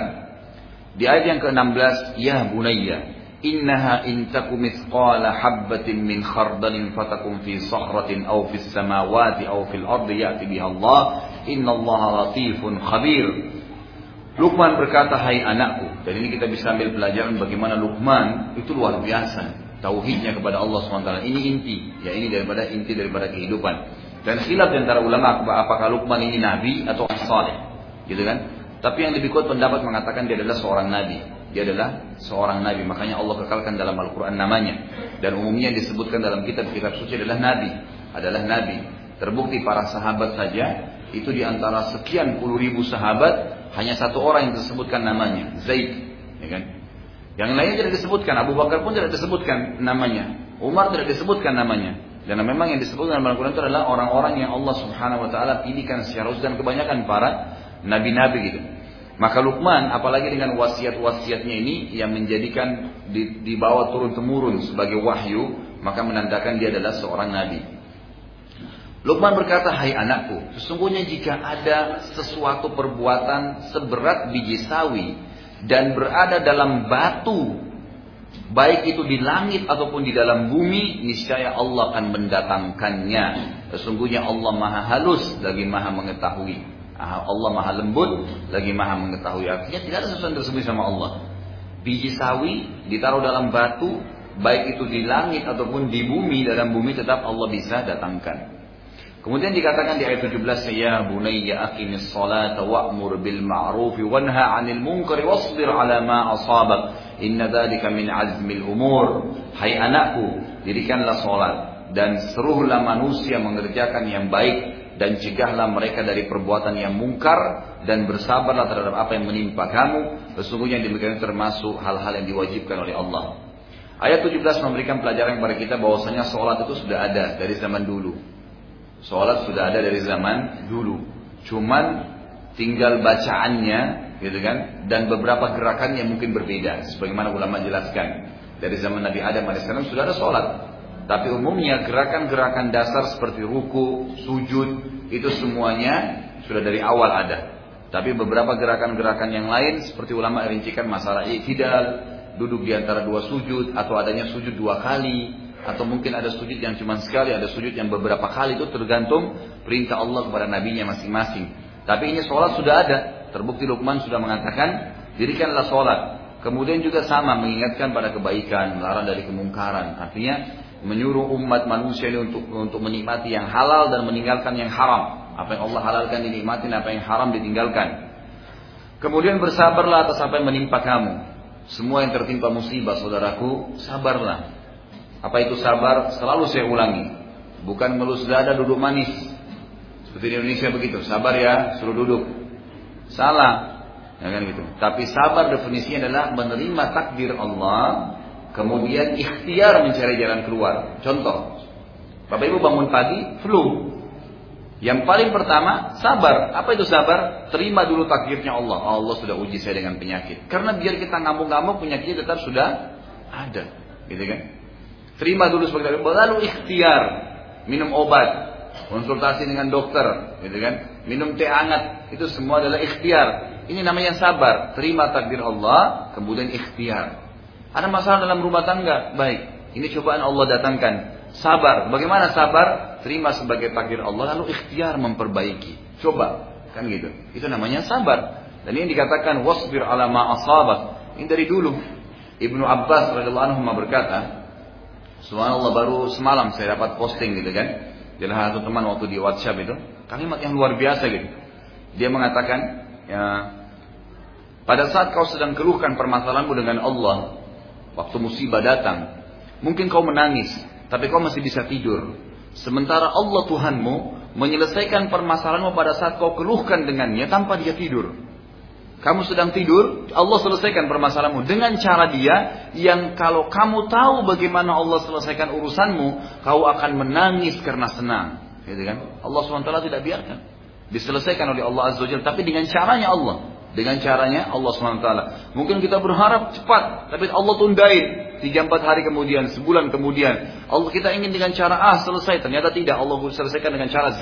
Di ayat yang ke-16, ya bunayya, innaha intaku mithqala habbatin min khardalin fatakum fi sahratin aw fis samawati aw fil ardi ya'ti biha Allah, innallaha latifun khabir. Luqman berkata, hai anakku. Dan ini kita bisa ambil pelajaran bagaimana Luqman itu luar biasa. Tauhidnya kepada Allah SWT. Ini inti. Ya ini daripada inti daripada kehidupan. Dan khilaf antara ulama apakah Luqman ini nabi atau saleh. Gitu kan? Tapi yang lebih kuat pendapat mengatakan dia adalah seorang nabi. Dia adalah seorang nabi. Makanya Allah kekalkan dalam Al-Quran namanya. Dan umumnya disebutkan dalam kitab-kitab suci adalah nabi. Adalah nabi. Terbukti para sahabat saja. Itu di antara sekian puluh ribu sahabat. Hanya satu orang yang disebutkan namanya. Zaid. Ya kan? Yang lainnya tidak disebutkan. Abu Bakar pun tidak disebutkan namanya. Umar tidak disebutkan namanya. Dan memang yang disebutkan dalam Al-Quran itu adalah orang-orang yang Allah subhanahu wa ta'ala pilihkan secara khusus dan kebanyakan para nabi-nabi gitu. Maka Luqman apalagi dengan wasiat-wasiatnya ini yang menjadikan dibawa turun temurun sebagai wahyu, maka menandakan dia adalah seorang nabi. Luqman berkata, "Hai anakku, sesungguhnya jika ada sesuatu perbuatan seberat biji sawi dan berada dalam batu, baik itu di langit ataupun di dalam bumi, niscaya Allah akan mendatangkannya. Sesungguhnya Allah Maha halus lagi Maha mengetahui." Allah maha lembut, lagi maha mengetahui. Artinya tidak ada sesuatu yang tersembunyi sama Allah. Biji sawi ditaruh dalam batu, baik itu di langit ataupun di bumi, dalam bumi tetap Allah bisa datangkan. Kemudian dikatakan di ayat 17, Ya bunayya aqimis salata wa'mur bil ma'ruf wanha 'anil munkar wasbir 'ala ma asabak. Inna dzalika min azmil umur. Hai anakku, dirikanlah salat dan seruhlah manusia mengerjakan yang baik dan cegahlah mereka dari perbuatan yang mungkar dan bersabarlah terhadap apa yang menimpa kamu sesungguhnya yang demikian termasuk hal-hal yang diwajibkan oleh Allah ayat 17 memberikan pelajaran kepada kita bahwasanya sholat itu sudah ada dari zaman dulu sholat sudah ada dari zaman dulu. Cuman tinggal bacaannya gitu kan dan beberapa gerakan yang mungkin berbeda sebagaimana ulama jelaskan. Dari zaman Nabi Adam AS sudah ada sholat. Tapi umumnya gerakan-gerakan dasar seperti ruku, sujud, itu semuanya sudah dari awal ada. Tapi beberapa gerakan-gerakan yang lain seperti ulama rincikan masalah iktidal, duduk di antara dua sujud atau adanya sujud dua kali atau mungkin ada sujud yang cuma sekali, ada sujud yang beberapa kali itu tergantung perintah Allah kepada nabinya masing-masing. Tapi ini sholat sudah ada. Terbukti Luqman sudah mengatakan, dirikanlah sholat Kemudian juga sama mengingatkan pada kebaikan, melarang dari kemungkaran. Artinya menyuruh umat manusia ini untuk untuk menikmati yang halal dan meninggalkan yang haram. Apa yang Allah halalkan dinikmati, apa yang haram ditinggalkan. Kemudian bersabarlah atas apa yang menimpa kamu. Semua yang tertimpa musibah, saudaraku, sabarlah. Apa itu sabar? Selalu saya ulangi. Bukan melus dada duduk manis. Seperti di Indonesia begitu. Sabar ya, suruh duduk. Salah. Ya kan gitu. Tapi sabar definisinya adalah menerima takdir Allah, kemudian ikhtiar mencari jalan keluar. Contoh, Bapak Ibu bangun pagi, flu. Yang paling pertama, sabar. Apa itu sabar? Terima dulu takdirnya Allah. Allah sudah uji saya dengan penyakit. Karena biar kita ngamuk-ngamuk, penyakit tetap sudah ada. Gitu kan? Terima dulu sebagai Lalu ikhtiar. Minum obat. Konsultasi dengan dokter. Gitu kan? Minum teh hangat. Itu semua adalah ikhtiar. Ini namanya sabar. Terima takdir Allah, kemudian ikhtiar. Ada masalah dalam rumah tangga, baik. Ini cobaan Allah datangkan. Sabar. Bagaimana sabar? Terima sebagai takdir Allah, lalu ikhtiar memperbaiki. Coba, kan gitu. Itu namanya sabar. Dan ini dikatakan wasbir ala ma asabak. Ini dari dulu. Ibnu Abbas radhiyallahu anhu berkata, Subhanallah baru semalam saya dapat posting gitu kan. Jadi satu teman waktu di WhatsApp itu, kalimat yang luar biasa gitu. Dia mengatakan, ya, pada saat kau sedang keluhkan permasalahanmu dengan Allah, waktu musibah datang, mungkin kau menangis, tapi kau masih bisa tidur. Sementara Allah Tuhanmu menyelesaikan permasalahanmu pada saat kau keluhkan dengannya tanpa dia tidur. Kamu sedang tidur, Allah selesaikan permasalahanmu dengan cara dia yang kalau kamu tahu bagaimana Allah selesaikan urusanmu, kau akan menangis karena senang. Gitu kan? Allah SWT tidak biarkan. Diselesaikan oleh Allah Azza wa tapi dengan caranya Allah. Dengan caranya Allah SWT. Mungkin kita berharap cepat, tapi Allah tundain. Tiga empat hari kemudian, sebulan kemudian. Allah kita ingin dengan cara A selesai, ternyata tidak. Allah selesaikan dengan cara Z.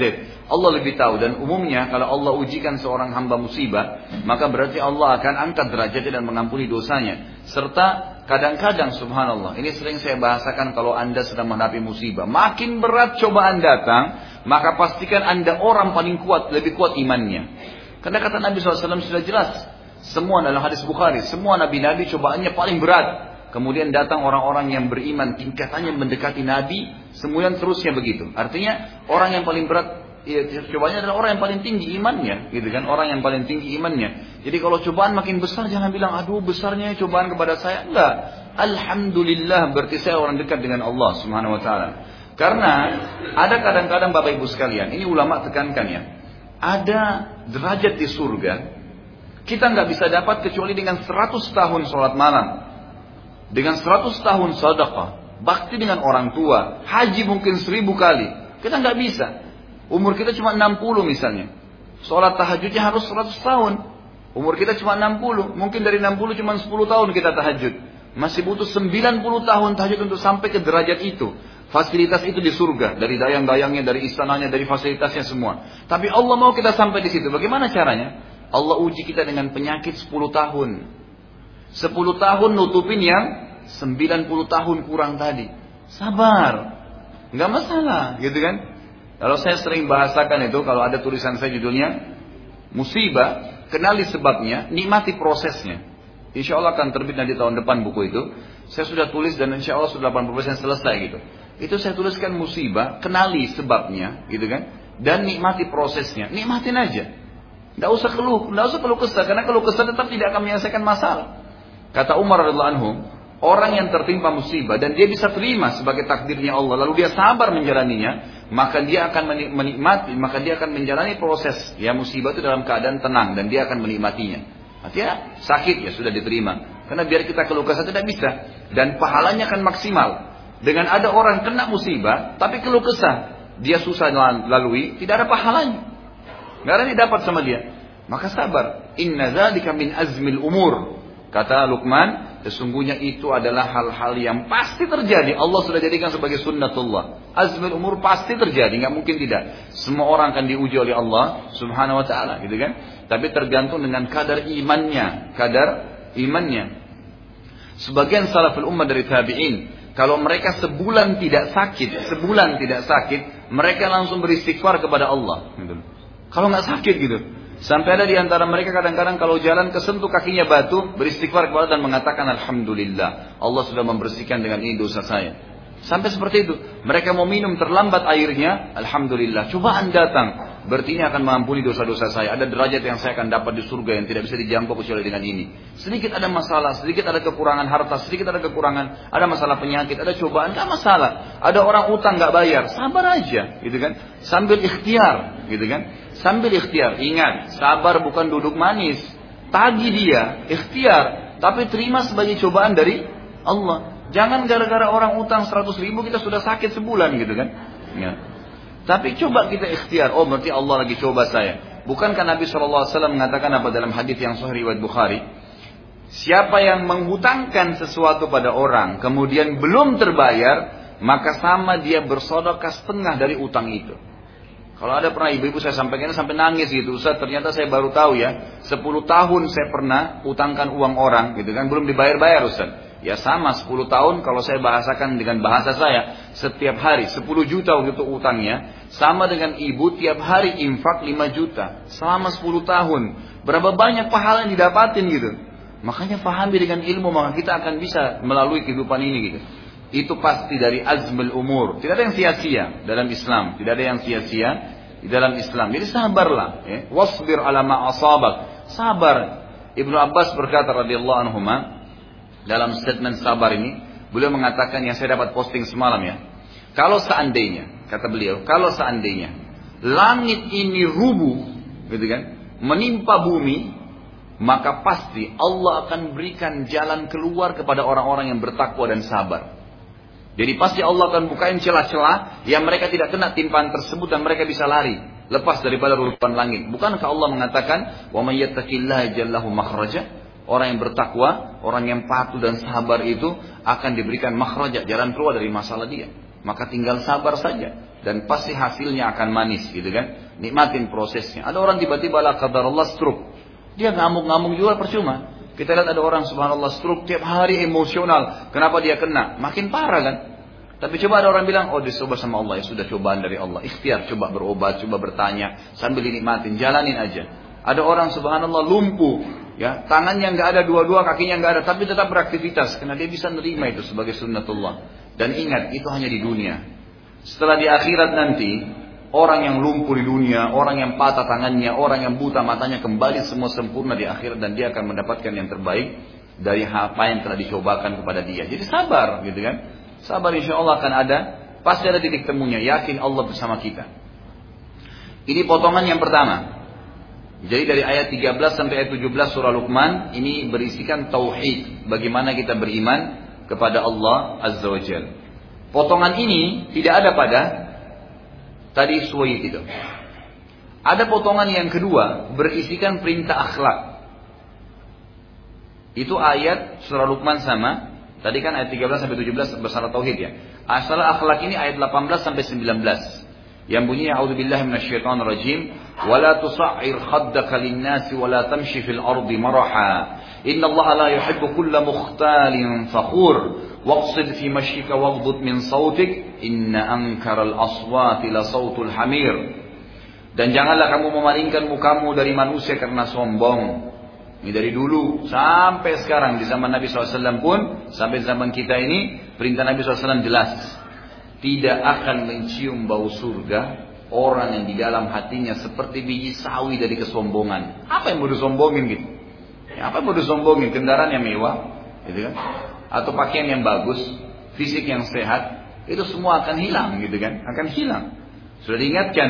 Allah lebih tahu. Dan umumnya kalau Allah ujikan seorang hamba musibah, maka berarti Allah akan angkat derajatnya dan mengampuni dosanya. Serta kadang-kadang subhanallah, ini sering saya bahasakan kalau anda sedang menghadapi musibah. Makin berat cobaan datang, maka pastikan anda orang paling kuat, lebih kuat imannya. Karena kata Nabi SAW sudah jelas. Semua dalam hadis Bukhari. Semua Nabi-Nabi cobaannya paling berat. Kemudian datang orang-orang yang beriman tingkatannya mendekati Nabi. Semua yang terusnya begitu. Artinya orang yang paling berat ya, cobanya adalah orang yang paling tinggi imannya, gitu kan? Orang yang paling tinggi imannya. Jadi kalau cobaan makin besar jangan bilang aduh besarnya cobaan kepada saya. Enggak. Alhamdulillah berarti saya orang dekat dengan Allah Subhanahu wa taala. Karena ada kadang-kadang Bapak Ibu sekalian, ini ulama tekankan ya ada derajat di surga kita nggak bisa dapat kecuali dengan 100 tahun sholat malam. Dengan 100 tahun sedekah bakti dengan orang tua haji mungkin seribu kali. Kita nggak bisa. Umur kita cuma 60 misalnya. Sholat tahajudnya harus 100 tahun. Umur kita cuma 60 mungkin dari 60 cuma 10 tahun kita tahajud. Masih butuh 90 tahun tahajud untuk sampai ke derajat itu Fasilitas itu di surga, dari dayang-dayangnya, dari istananya, dari fasilitasnya semua. Tapi Allah mau kita sampai di situ. Bagaimana caranya? Allah uji kita dengan penyakit 10 tahun. 10 tahun nutupin yang 90 tahun kurang tadi. Sabar. Nggak masalah, gitu kan? Kalau saya sering bahasakan itu, kalau ada tulisan saya judulnya, musibah, kenali sebabnya, nikmati prosesnya. Insya Allah akan terbit nanti tahun depan buku itu. Saya sudah tulis dan insya Allah sudah 80% selesai gitu. Itu saya tuliskan musibah, kenali sebabnya, gitu kan? Dan nikmati prosesnya. Nikmatin aja. Tidak usah keluh, tidak usah keluh kesah, karena keluh kesah tetap tidak akan menyelesaikan masalah. Kata Umar radhiallahu anhu, orang yang tertimpa musibah dan dia bisa terima sebagai takdirnya Allah, lalu dia sabar menjalaninya, maka dia akan menikmati, maka dia akan menjalani proses ya musibah itu dalam keadaan tenang dan dia akan menikmatinya. Artinya sakit ya sudah diterima. Karena biar kita keluh kesah tidak bisa dan pahalanya akan maksimal. Dengan ada orang kena musibah, tapi keluh kesah, dia susah lalui, tidak ada pahalanya. Nggak ada yang dapat sama dia. Maka sabar. Inna dzalika min azmil umur. Kata Luqman, sesungguhnya itu adalah hal-hal yang pasti terjadi. Allah sudah jadikan sebagai sunnatullah. Azmil umur pasti terjadi, nggak mungkin tidak. Semua orang akan diuji oleh Allah Subhanahu wa taala, gitu kan? Tapi tergantung dengan kadar imannya, kadar imannya. Sebagian salaful ummah dari tabi'in kalau mereka sebulan tidak sakit, sebulan tidak sakit, mereka langsung beristighfar kepada Allah. Gitu. Kalau nggak sakit gitu, Sampai ada di antara mereka kadang-kadang kalau jalan kesentuh kakinya batu, beristighfar kepada dan mengatakan Alhamdulillah. Allah sudah membersihkan dengan ini dosa saya. Sampai seperti itu. Mereka mau minum terlambat airnya, Alhamdulillah. Cobaan datang. Berarti ini akan mengampuni dosa-dosa saya. Ada derajat yang saya akan dapat di surga yang tidak bisa dijangkau kecuali dengan ini. Sedikit ada masalah, sedikit ada kekurangan harta, sedikit ada kekurangan, ada masalah penyakit, ada cobaan, nggak masalah. Ada orang utang nggak bayar, sabar aja, gitu kan? Sambil ikhtiar, gitu kan? Sambil ikhtiar, ingat, sabar bukan duduk manis. Tagi dia, ikhtiar, tapi terima sebagai cobaan dari Allah. Jangan gara-gara orang utang 100 ribu kita sudah sakit sebulan gitu kan. Ya. Tapi coba kita ikhtiar. Oh berarti Allah lagi coba saya. Bukankah Nabi SAW mengatakan apa dalam hadis yang sahih riwayat Bukhari? Siapa yang menghutangkan sesuatu pada orang kemudian belum terbayar, maka sama dia bersodokah setengah dari utang itu. Kalau ada pernah ibu-ibu saya sampaikan sampai nangis gitu, Ustaz ternyata saya baru tahu ya, 10 tahun saya pernah utangkan uang orang gitu kan, belum dibayar-bayar Ustaz. Ya sama 10 tahun kalau saya bahasakan dengan bahasa saya. Setiap hari 10 juta untuk utangnya. Sama dengan ibu tiap hari infak 5 juta. Selama 10 tahun. Berapa banyak pahala yang didapatin gitu. Makanya pahami dengan ilmu maka kita akan bisa melalui kehidupan ini gitu. Itu pasti dari azmul umur. Tidak ada yang sia-sia dalam Islam. Tidak ada yang sia-sia di dalam Islam. Jadi sabarlah. Ya. Wasbir ala asabak. Sabar. Ibnu Abbas berkata radhiyallahu anhu dalam statement sabar ini, beliau mengatakan yang saya dapat posting semalam ya. Kalau seandainya, kata beliau, kalau seandainya langit ini rubuh, gitu kan, menimpa bumi, maka pasti Allah akan berikan jalan keluar kepada orang-orang yang bertakwa dan sabar. Jadi pasti Allah akan bukain celah-celah yang mereka tidak kena timpaan tersebut dan mereka bisa lari lepas daripada rulupan langit. Bukankah Allah mengatakan, "Wa may yattaqillaha jallahu makhraja?" Orang yang bertakwa, orang yang patuh dan sabar itu akan diberikan makhrajat, jalan keluar dari masalah dia. Maka tinggal sabar saja dan pasti hasilnya akan manis gitu kan. Nikmatin prosesnya. Ada orang tiba-tiba lah kadar Allah stroke. Dia ngamuk-ngamuk juga percuma. Kita lihat ada orang subhanallah stroke tiap hari emosional. Kenapa dia kena? Makin parah kan? Tapi coba ada orang bilang, oh dicoba sama Allah ya sudah cobaan dari Allah. Ikhtiar, coba berobat, coba bertanya sambil dinikmatin, jalanin aja. Ada orang subhanallah lumpuh, Ya, tangannya nggak ada dua-dua, kakinya nggak ada, tapi tetap beraktivitas karena dia bisa nerima itu sebagai sunnatullah. Dan ingat, itu hanya di dunia. Setelah di akhirat nanti, orang yang lumpuh di dunia, orang yang patah tangannya, orang yang buta matanya kembali semua sempurna di akhirat dan dia akan mendapatkan yang terbaik dari apa yang telah dicobakan kepada dia. Jadi sabar, gitu kan? Sabar insya Allah akan ada, pasti ada titik temunya. Yakin Allah bersama kita. Ini potongan yang pertama. Jadi dari ayat 13 sampai ayat 17 surah Luqman ini berisikan tauhid, bagaimana kita beriman kepada Allah Azza wa Jal. Potongan ini tidak ada pada tadi suai itu. Ada potongan yang kedua berisikan perintah akhlak. Itu ayat surah Luqman sama. Tadi kan ayat 13 sampai 17 bersama tauhid ya. Asal akhlak ini ayat 18 sampai 19 yang bunyinya auzubillahi minasyaitonir rajim wala tus'ir khaddaka lin-nasi wala tamshi fil ardi maraha. Innallaha la yuhibbu kulla mukhtalin fakhur. Waqsid fi mashyika waghdud min sautik inna ankaral aswati la sautul hamir. Dan janganlah kamu memalingkan mukamu dari manusia karena sombong. Ini dari dulu sampai sekarang di zaman Nabi SAW pun sampai zaman kita ini perintah Nabi SAW jelas tidak akan mencium bau surga orang yang di dalam hatinya seperti biji sawi dari kesombongan. Apa yang mau disombongin gitu? Ya, apa yang mau disombongin? Kendaraan yang mewah, gitu kan? Atau pakaian yang bagus, fisik yang sehat, itu semua akan hilang gitu kan? Akan hilang. Sudah diingatkan,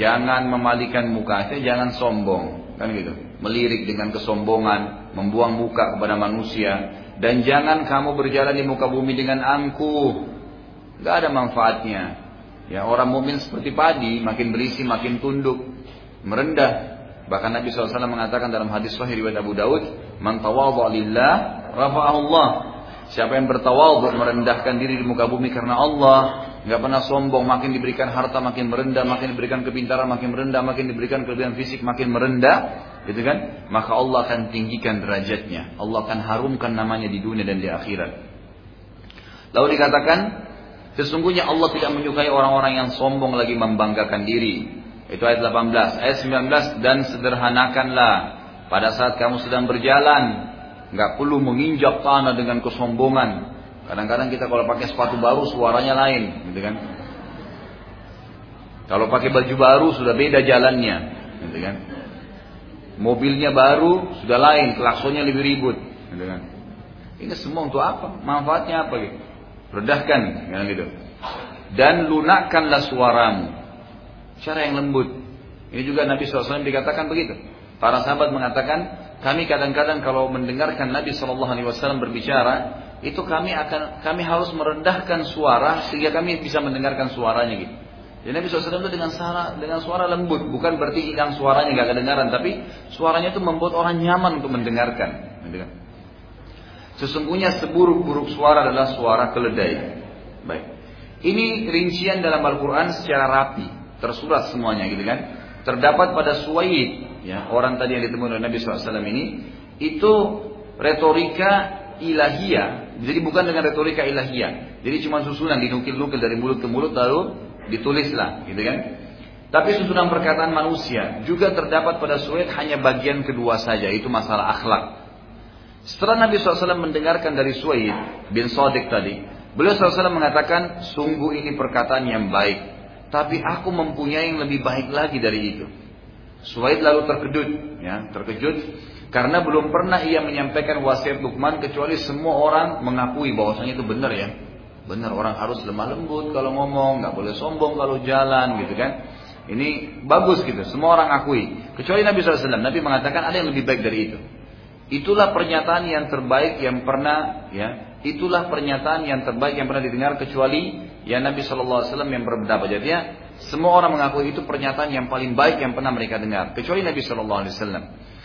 jangan memalikan muka, jangan sombong, kan gitu. Melirik dengan kesombongan, membuang muka kepada manusia, dan jangan kamu berjalan di muka bumi dengan angkuh. Gak ada manfaatnya. Ya orang mukmin seperti padi, makin berisi, makin tunduk, merendah. Bahkan Nabi SAW mengatakan dalam hadis Sahih riwayat Abu Daud, "Man tawadha lillah, Allah." Siapa yang bertawadhu merendahkan diri di muka bumi karena Allah, nggak pernah sombong, makin diberikan harta makin merendah, makin diberikan kepintaran makin merendah, makin diberikan kelebihan fisik makin merendah, gitu kan? Maka Allah akan tinggikan derajatnya. Allah akan harumkan namanya di dunia dan di akhirat. Lalu dikatakan Sesungguhnya Allah tidak menyukai orang-orang yang sombong lagi membanggakan diri. Itu ayat 18. Ayat 19 dan sederhanakanlah pada saat kamu sedang berjalan, nggak perlu menginjak tanah dengan kesombongan. Kadang-kadang kita kalau pakai sepatu baru suaranya lain, gitu kan? Kalau pakai baju baru sudah beda jalannya, gitu kan? Mobilnya baru sudah lain, klaksonnya lebih ribut. Gitu kan? Ini semua untuk apa? Manfaatnya apa gitu? Redahkan, kan gitu. Dan lunakkanlah suaramu. Cara yang lembut. Ini juga Nabi SAW dikatakan begitu. Para sahabat mengatakan, kami kadang-kadang kalau mendengarkan Nabi SAW berbicara, itu kami akan kami harus merendahkan suara sehingga kami bisa mendengarkan suaranya gitu. Jadi Nabi SAW itu dengan suara dengan suara lembut, bukan berarti hilang suaranya nggak kedengaran, tapi suaranya itu membuat orang nyaman untuk mendengarkan. Sesungguhnya seburuk-buruk suara adalah suara keledai. Baik. Ini rincian dalam Al-Quran secara rapi, tersurat semuanya gitu kan. Terdapat pada Suwaid, ya, orang tadi yang ditemui oleh Nabi SAW ini, itu retorika ilahiyah, jadi bukan dengan retorika ilahiyah. Jadi cuma susunan dinukil-nukil dari mulut ke mulut lalu ditulislah, gitu kan? Tapi susunan perkataan manusia juga terdapat pada suet hanya bagian kedua saja, itu masalah akhlak. Setelah Nabi SAW mendengarkan dari Suwaid bin Sadiq tadi, beliau SAW mengatakan, sungguh ini perkataan yang baik, tapi aku mempunyai yang lebih baik lagi dari itu. Suwaid lalu terkejut, ya, terkejut karena belum pernah ia menyampaikan wasiat Luqman kecuali semua orang mengakui bahwasanya itu benar ya. Benar orang harus lemah lembut kalau ngomong, nggak boleh sombong kalau jalan gitu kan. Ini bagus gitu, semua orang akui. Kecuali Nabi SAW, Nabi mengatakan ada yang lebih baik dari itu. Itulah pernyataan yang terbaik yang pernah ya, itulah pernyataan yang terbaik yang pernah didengar kecuali ya Nabi SAW yang berbeda. Jadi ya, semua orang mengakui itu pernyataan yang paling baik yang pernah mereka dengar, kecuali Nabi SAW.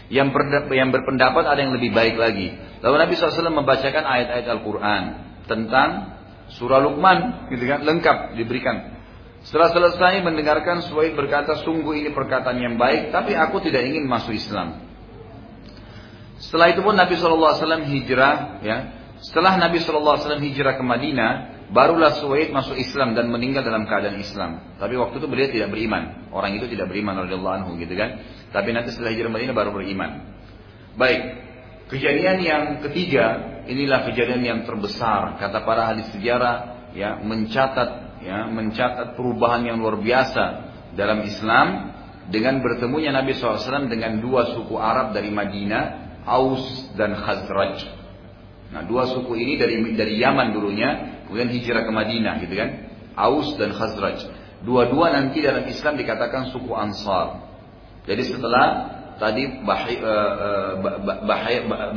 Yang, yang berpendapat ada yang lebih baik lagi. Lalu Nabi SAW membacakan ayat-ayat Al-Quran tentang Surah Luqman, gitu kan, lengkap diberikan. Setelah selesai mendengarkan Suwaid berkata, sungguh ini perkataan yang baik, tapi aku tidak ingin masuk Islam. Setelah itu pun Nabi SAW hijrah, ya. Setelah Nabi SAW hijrah ke Madinah, barulah Suwaid masuk Islam dan meninggal dalam keadaan Islam. Tapi waktu itu beliau tidak beriman. Orang itu tidak beriman radhiyallahu anhu gitu kan. Tapi nanti setelah hijrah Madinah baru beriman. Baik. Kejadian yang ketiga, inilah kejadian yang terbesar kata para ahli sejarah ya mencatat ya mencatat perubahan yang luar biasa dalam Islam dengan bertemunya Nabi SAW dengan dua suku Arab dari Madinah, Aus dan Khazraj. Nah, dua suku ini dari dari Yaman dulunya, kemudian hijrah ke Madinah gitu kan. Aus dan Khazraj. Dua-dua nanti dalam Islam dikatakan suku Ansar. Jadi setelah tadi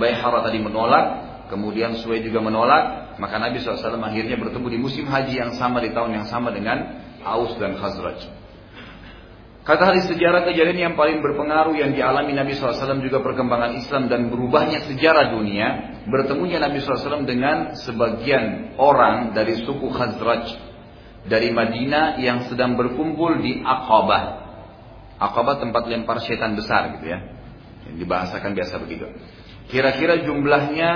Bayhara tadi menolak, kemudian Suwai juga menolak, maka Nabi SAW akhirnya bertemu di musim haji yang sama di tahun yang sama dengan Aus dan Khazraj. Kata hadis sejarah kejadian yang paling berpengaruh yang dialami Nabi SAW juga perkembangan Islam dan berubahnya sejarah dunia, bertemunya Nabi SAW dengan sebagian orang dari suku Khazraj dari Madinah yang sedang berkumpul di Aqabah. Aqabah tempat lempar setan besar gitu ya. Yang dibahasakan biasa begitu. Kira-kira jumlahnya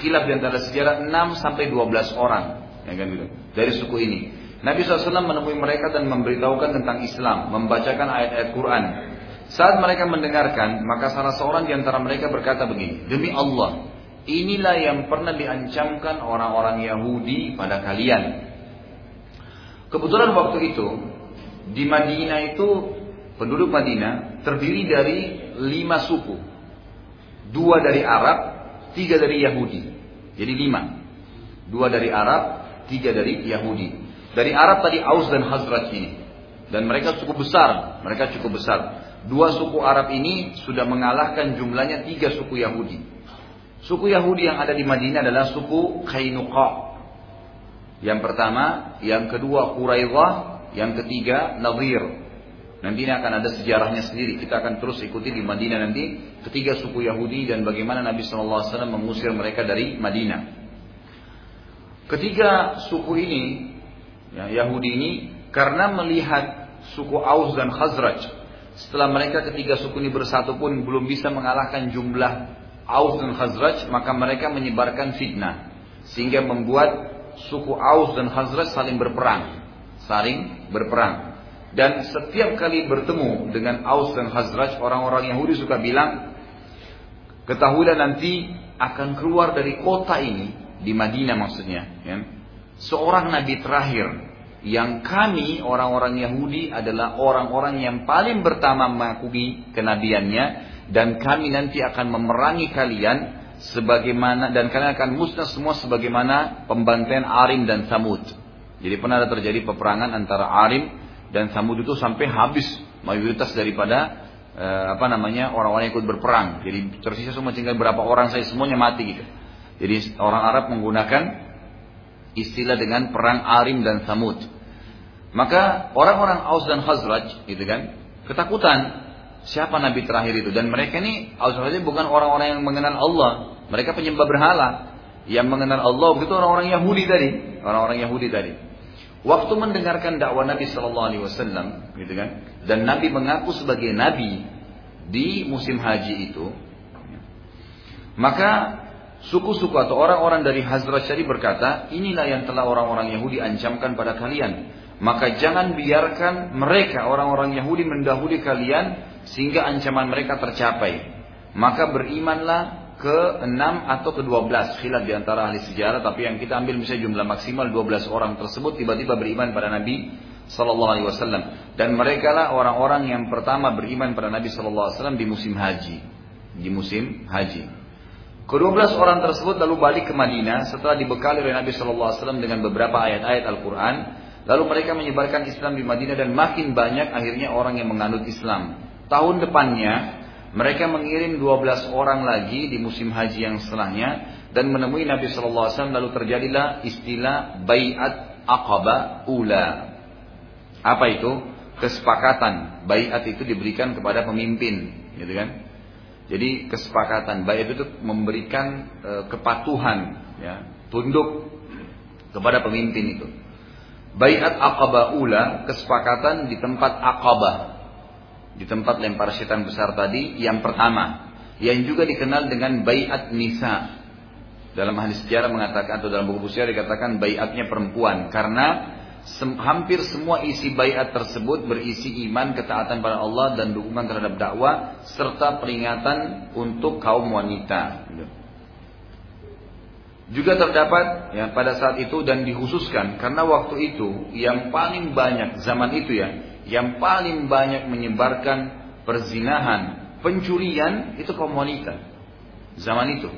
khilaf di antara sejarah 6 sampai 12 orang ya kan gitu. Dari suku ini. Nabi SAW menemui mereka dan memberitahukan tentang Islam, membacakan ayat-ayat Quran. Saat mereka mendengarkan, maka salah seorang di antara mereka berkata begini, Demi Allah, inilah yang pernah diancamkan orang-orang Yahudi pada kalian. Kebetulan waktu itu, di Madinah itu penduduk Madinah terdiri dari lima suku. Dua dari Arab, tiga dari Yahudi. Jadi lima. Dua dari Arab, tiga dari Yahudi. Dari Arab tadi Aus dan Hazrat ini. Dan mereka cukup besar. Mereka cukup besar. Dua suku Arab ini sudah mengalahkan jumlahnya tiga suku Yahudi. Suku Yahudi yang ada di Madinah adalah suku Kainuqa. Yang pertama, yang kedua Quraidah, yang ketiga Nadir. Nanti ini akan ada sejarahnya sendiri. Kita akan terus ikuti di Madinah nanti ketiga suku Yahudi dan bagaimana Nabi SAW mengusir mereka dari Madinah. Ketiga suku ini, ya, Yahudi ini, karena melihat suku Aus dan Khazraj, setelah mereka ketiga suku ini bersatu pun belum bisa mengalahkan jumlah Aus dan Khazraj, maka mereka menyebarkan fitnah. Sehingga membuat suku Aus dan Khazraj saling berperang. Saling berperang. Dan setiap kali bertemu dengan Aus dan Khazraj, orang-orang Yahudi suka bilang, ketahuilah nanti akan keluar dari kota ini, di Madinah maksudnya, ya, seorang nabi terakhir yang kami orang-orang Yahudi adalah orang-orang yang paling pertama mengakui kenabiannya dan kami nanti akan memerangi kalian sebagaimana dan kalian akan musnah semua sebagaimana pembantaian Arim dan Samud. Jadi pernah ada terjadi peperangan antara Arim dan Samud itu sampai habis mayoritas daripada eh, apa namanya orang-orang yang ikut berperang. Jadi tersisa semua tinggal berapa orang saya semuanya mati gitu. Jadi orang Arab menggunakan istilah dengan perang Arim dan Samud. Maka orang-orang Aus dan Khazraj gitu kan ketakutan siapa nabi terakhir itu dan mereka ini Aus dan Khazraj bukan orang-orang yang mengenal Allah, mereka penyembah berhala. Yang mengenal Allah itu orang-orang Yahudi tadi, orang-orang Yahudi tadi. Waktu mendengarkan dakwah Nabi Shallallahu Alaihi Wasallam, gitu kan, dan Nabi mengaku sebagai Nabi di musim haji itu, maka suku-suku atau orang-orang dari Hazrat Syari berkata, inilah yang telah orang-orang Yahudi ancamkan pada kalian. Maka jangan biarkan mereka orang-orang Yahudi mendahului kalian sehingga ancaman mereka tercapai. Maka berimanlah ke-6 atau ke-12 khilaf di antara ahli sejarah tapi yang kita ambil misalnya jumlah maksimal 12 orang tersebut tiba-tiba beriman pada Nabi sallallahu alaihi wasallam dan mereka lah orang-orang yang pertama beriman pada Nabi sallallahu alaihi wasallam di musim haji di musim haji Kedua orang tersebut lalu balik ke Madinah setelah dibekali oleh Nabi Shallallahu Alaihi Wasallam dengan beberapa ayat-ayat Al-Quran. Lalu mereka menyebarkan Islam di Madinah dan makin banyak akhirnya orang yang menganut Islam. Tahun depannya mereka mengirim 12 orang lagi di musim haji yang setelahnya dan menemui Nabi Shallallahu Alaihi Wasallam lalu terjadilah istilah bayat aqaba ula. Apa itu? Kesepakatan. Bayat itu diberikan kepada pemimpin, gitu kan? Jadi kesepakatan bayat itu memberikan e, kepatuhan, ya, tunduk kepada pemimpin itu. Bayat aqaba ula, kesepakatan di tempat aqabah di tempat lempar setan besar tadi yang pertama yang juga dikenal dengan bayat nisa dalam hadis sejarah mengatakan atau dalam buku sejarah dikatakan bayatnya perempuan karena hampir semua isi bayat tersebut berisi iman ketaatan pada Allah dan dukungan terhadap dakwah serta peringatan untuk kaum wanita juga terdapat ya pada saat itu dan dikhususkan karena waktu itu yang paling banyak zaman itu ya yang paling banyak menyebarkan perzinahan, pencurian itu kaum wanita. Zaman itu.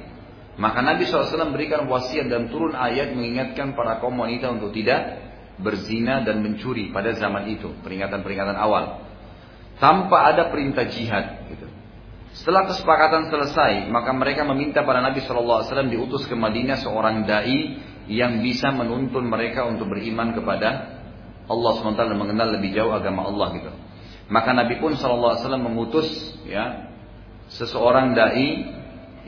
Maka Nabi SAW berikan wasiat dan turun ayat mengingatkan para kaum wanita untuk tidak berzina dan mencuri pada zaman itu. Peringatan-peringatan awal. Tanpa ada perintah jihad. Gitu. Setelah kesepakatan selesai, maka mereka meminta pada Nabi SAW diutus ke Madinah seorang dai yang bisa menuntun mereka untuk beriman kepada Allah SWT mengenal lebih jauh agama Allah gitu. Maka Nabi pun SAW mengutus ya seseorang dai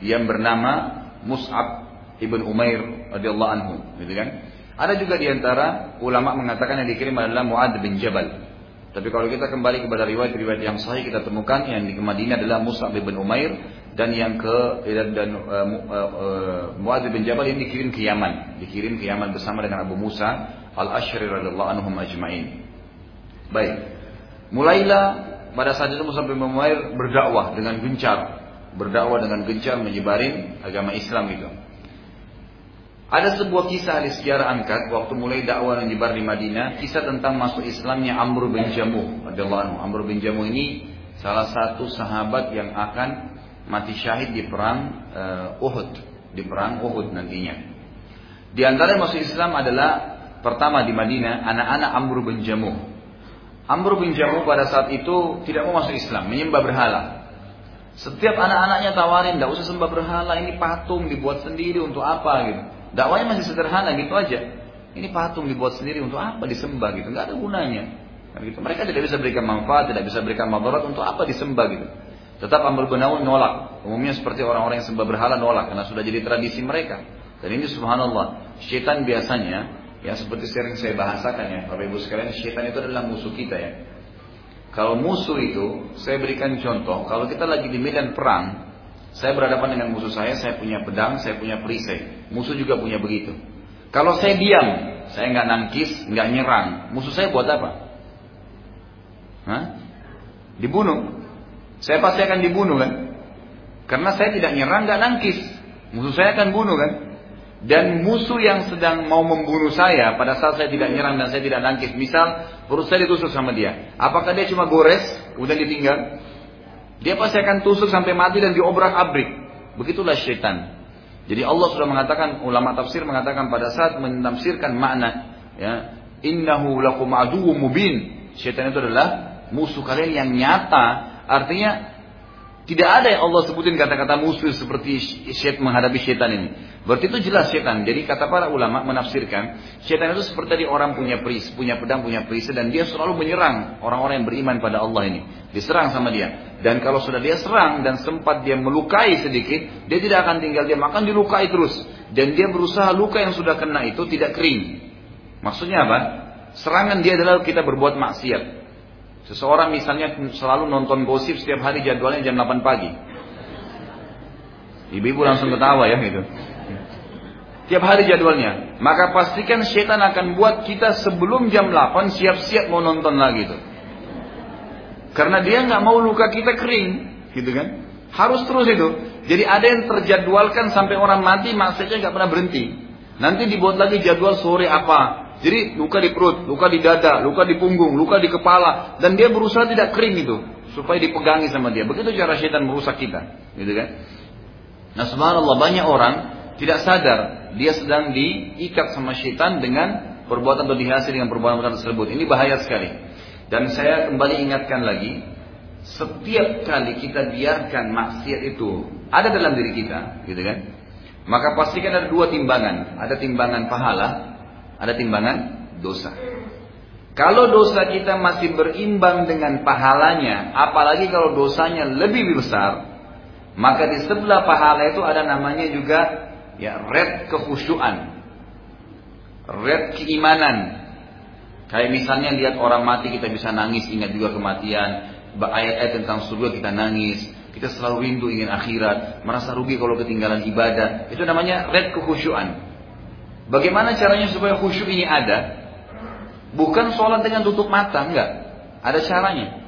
yang bernama Mus'ab ibn Umair radhiyallahu anhu, gitu kan? Ada juga di antara ulama mengatakan yang dikirim adalah Muad bin Jabal. Tapi kalau kita kembali kepada riwayat-riwayat yang sahih kita temukan yang di Madinah adalah Mus'ab bin Umair dan yang ke dan uh, uh, Muad bin Jabal ini dikirim ke Yaman, dikirim ke Yaman bersama dengan Abu Musa al-Ashri radhiyallahu anhum ajma'in. Baik. Mulailah pada saat itu Musa bin Umair berdakwah dengan gencar, berdakwah dengan gencar menyebarin agama Islam itu. Ada sebuah kisah di sejarah angkat waktu mulai dakwah menyebar di Madinah, kisah tentang masuk Islamnya Amr bin Jamuh radhiyallahu. Amr bin Jamuh ini salah satu sahabat yang akan mati syahid di perang uh, Uhud, di perang Uhud nantinya. Di antara yang masuk Islam adalah pertama di Madinah anak-anak Amr bin Jamuh. Amr bin Jamuh pada saat itu tidak mau masuk Islam, menyembah berhala. Setiap anak-anaknya tawarin, tidak usah sembah berhala, ini patung dibuat sendiri untuk apa gitu. Dakwanya masih sederhana gitu aja. Ini patung dibuat sendiri untuk apa disembah gitu, nggak ada gunanya. Kan gitu. Mereka tidak bisa berikan manfaat, tidak bisa berikan madarat untuk apa disembah gitu. Tetap Amr bin Jamuh nolak. Umumnya seperti orang-orang yang sembah berhala nolak karena sudah jadi tradisi mereka. Dan ini subhanallah, syaitan biasanya Ya seperti sering saya bahasakan ya, Bapak Ibu sekalian, syaitan itu adalah musuh kita ya. Kalau musuh itu, saya berikan contoh, kalau kita lagi di medan perang, saya berhadapan dengan musuh saya, saya punya pedang, saya punya perisai. Musuh juga punya begitu. Kalau saya diam, saya nggak nangkis, nggak nyerang, musuh saya buat apa? Hah? Dibunuh. Saya pasti akan dibunuh kan? Karena saya tidak nyerang, nggak nangkis. Musuh saya akan bunuh kan? Dan musuh yang sedang mau membunuh saya pada saat saya tidak nyerang dan saya tidak nangkis. Misal perut saya ditusuk sama dia. Apakah dia cuma gores, udah ditinggal? Dia pasti akan tusuk sampai mati dan diobrak abrik. Begitulah syaitan. Jadi Allah sudah mengatakan, ulama tafsir mengatakan pada saat menafsirkan makna, ya, innahu lakum aduwwum mubin. Syaitan itu adalah musuh kalian yang nyata. Artinya tidak ada yang Allah sebutin kata-kata musuh seperti syaitan menghadapi syaitan ini. Berarti itu jelas syaitan. Jadi kata para ulama menafsirkan, syaitan itu seperti tadi orang punya peris, punya pedang, punya perisai dan dia selalu menyerang orang-orang yang beriman pada Allah ini. Diserang sama dia. Dan kalau sudah dia serang dan sempat dia melukai sedikit, dia tidak akan tinggal dia makan dilukai terus. Dan dia berusaha luka yang sudah kena itu tidak kering. Maksudnya apa? Serangan dia adalah kita berbuat maksiat. Seseorang misalnya selalu nonton gosip setiap hari jadwalnya jam 8 pagi. Ibu-ibu langsung ketawa ya gitu. Tiap hari jadwalnya. Maka pastikan setan akan buat kita sebelum jam 8 siap-siap mau nonton lagi tuh. Karena dia nggak mau luka kita kering, gitu kan? Harus terus itu. Jadi ada yang terjadwalkan sampai orang mati maksudnya nggak pernah berhenti. Nanti dibuat lagi jadwal sore apa, jadi luka di perut, luka di dada, luka di punggung, luka di kepala, dan dia berusaha tidak kering itu supaya dipegangi sama dia. Begitu cara setan merusak kita, gitu kan? Nah, subhanallah banyak orang tidak sadar dia sedang diikat sama setan dengan perbuatan atau dihiasi dengan perbuatan tersebut. Ini bahaya sekali. Dan saya kembali ingatkan lagi, setiap kali kita biarkan maksiat itu ada dalam diri kita, gitu kan? Maka pastikan ada dua timbangan, ada timbangan pahala, ada timbangan dosa. Kalau dosa kita masih berimbang dengan pahalanya, apalagi kalau dosanya lebih besar, maka di sebelah pahala itu ada namanya juga ya red kekhusyuan. Red keimanan. Kayak misalnya lihat orang mati kita bisa nangis ingat juga kematian. Ayat-ayat tentang surga kita nangis. Kita selalu rindu ingin akhirat. Merasa rugi kalau ketinggalan ibadah. Itu namanya red kekhusyuan. Bagaimana caranya supaya khusyuk ini ada? Bukan sholat dengan tutup mata, enggak. Ada caranya.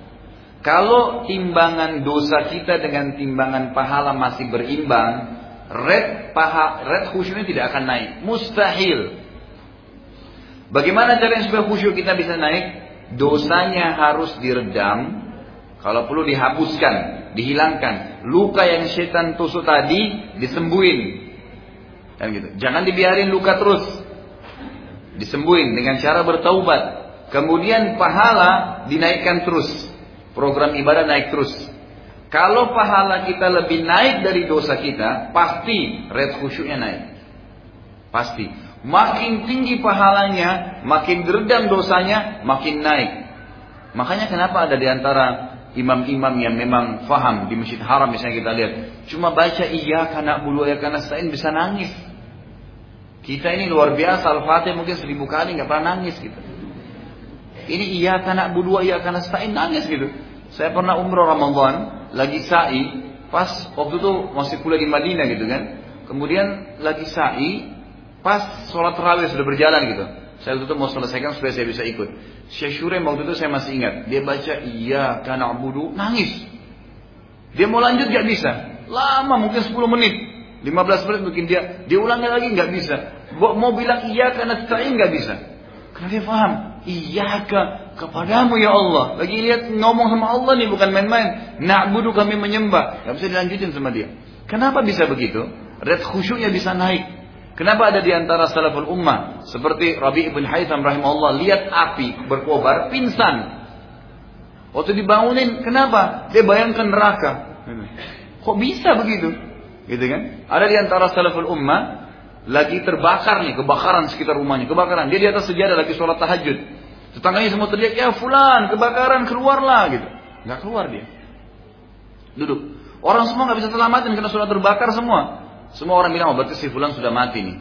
Kalau timbangan dosa kita dengan timbangan pahala masih berimbang, red paha, red khusyuknya tidak akan naik. Mustahil. Bagaimana caranya supaya khusyuk kita bisa naik? Dosanya harus diredam, kalau perlu dihapuskan, dihilangkan. Luka yang setan tusuk tadi disembuhin, Kan gitu. Jangan dibiarin luka terus. Disembuhin dengan cara bertaubat. Kemudian pahala dinaikkan terus. Program ibadah naik terus. Kalau pahala kita lebih naik dari dosa kita, pasti red khusyuknya naik. Pasti. Makin tinggi pahalanya, makin deredam dosanya, makin naik. Makanya kenapa ada di antara imam-imam yang memang faham di masjid haram misalnya kita lihat. Cuma baca iya karena bulu ya karena selain bisa nangis. Kita ini luar biasa, Al-Fatih mungkin seribu kali nggak pernah nangis gitu. Ini iya karena dua iya karena stain nangis gitu. Saya pernah umroh Ramadan, lagi sa'i, pas waktu itu masih kuliah di Madinah gitu kan. Kemudian lagi sa'i, pas sholat terawih sudah berjalan gitu. Saya waktu itu mau selesaikan supaya saya bisa ikut. Syekh Shurem waktu itu saya masih ingat. Dia baca iya karena abudu, nangis. Dia mau lanjut gak bisa. Lama mungkin 10 menit. 15 menit mungkin dia dia ulangnya lagi nggak bisa. Mau bilang iya karena stain nggak bisa. Karena dia paham, iya ke kepadamu ya Allah. Lagi lihat ngomong sama Allah nih bukan main-main. Na'budu kami menyembah. Gak bisa dilanjutin sama dia. Kenapa bisa begitu? Red khusyuknya bisa naik. Kenapa ada di antara salaful ummah seperti Rabi ibn Haytham rahimahullah lihat api berkobar pingsan. Waktu dibangunin, kenapa? Dia bayangkan neraka. Kok bisa begitu? Gitu kan? Ada di antara salaful ummah lagi terbakar nih, kebakaran sekitar rumahnya, kebakaran. Dia di atas sejadah lagi sholat tahajud. Tetangganya semua teriak, ya fulan, kebakaran, keluarlah gitu. Nggak keluar dia. Duduk. Orang semua nggak bisa selamatin karena sudah terbakar semua. Semua orang bilang, oh berarti si fulan sudah mati nih.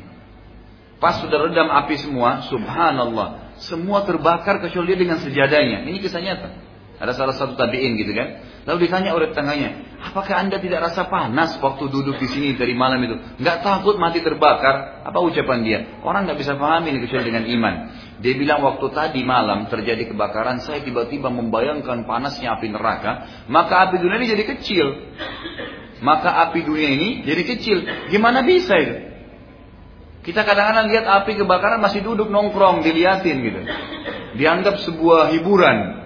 Pas sudah redam api semua, subhanallah. Semua terbakar kecuali dia dengan sejadahnya. Ini kisah nyata. Ada salah satu tabiin gitu kan. Lalu ditanya oleh tetangganya, apakah anda tidak rasa panas waktu duduk di sini dari malam itu? Nggak takut mati terbakar? Apa ucapan dia? Orang nggak bisa pahami ini kecuali dengan iman. Dia bilang waktu tadi malam terjadi kebakaran, saya tiba-tiba membayangkan panasnya api neraka, maka api dunia ini jadi kecil. Maka api dunia ini jadi kecil. Gimana bisa itu? Kita kadang-kadang lihat api kebakaran masih duduk nongkrong, diliatin gitu. Dianggap sebuah hiburan.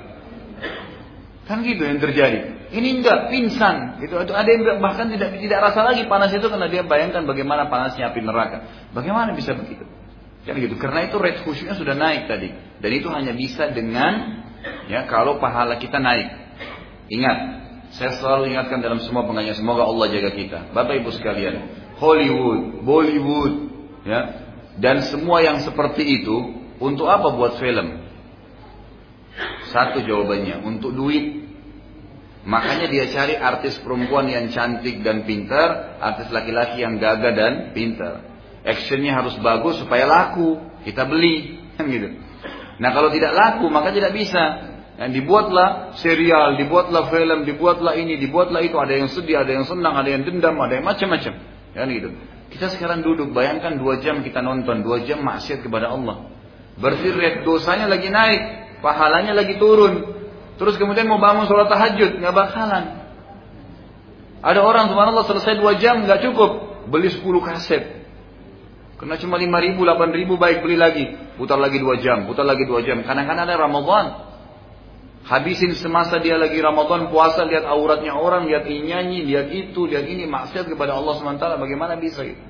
Kan gitu yang terjadi. Ini enggak pingsan, gitu. Ada yang bahkan tidak tidak rasa lagi panas itu karena dia bayangkan bagaimana panasnya api neraka. Bagaimana bisa begitu? Kan gitu. Karena itu rate khusyuknya sudah naik tadi. Dan itu hanya bisa dengan ya kalau pahala kita naik. Ingat, saya selalu ingatkan dalam semua pengajian semoga Allah jaga kita. Bapak Ibu sekalian, Hollywood, Bollywood, ya, dan semua yang seperti itu untuk apa buat film? Satu jawabannya, untuk duit. Makanya dia cari artis perempuan yang cantik dan pintar, artis laki-laki yang gagah dan pintar. Actionnya harus bagus supaya laku, kita beli, kan gitu. Nah kalau tidak laku maka tidak bisa. Dan dibuatlah serial, dibuatlah film, dibuatlah ini, dibuatlah itu. Ada yang sedih, ada yang senang, ada yang dendam, ada yang macam-macam. Kan gitu. Kita sekarang duduk, bayangkan dua jam kita nonton, dua jam maksiat kepada Allah. Berarti dosanya lagi naik, pahalanya lagi turun. Terus kemudian mau bangun sholat tahajud, nggak bakalan. Ada orang subhanallah selesai dua jam nggak cukup, beli 10 kaset. Karena cuma lima ribu, delapan ribu baik beli lagi. Putar lagi dua jam, putar lagi dua jam. Kadang-kadang ada Ramadan. Habisin semasa dia lagi Ramadan puasa lihat auratnya orang, lihat ini nyanyi, lihat itu, lihat ini maksiat kepada Allah SWT. Bagaimana bisa gitu?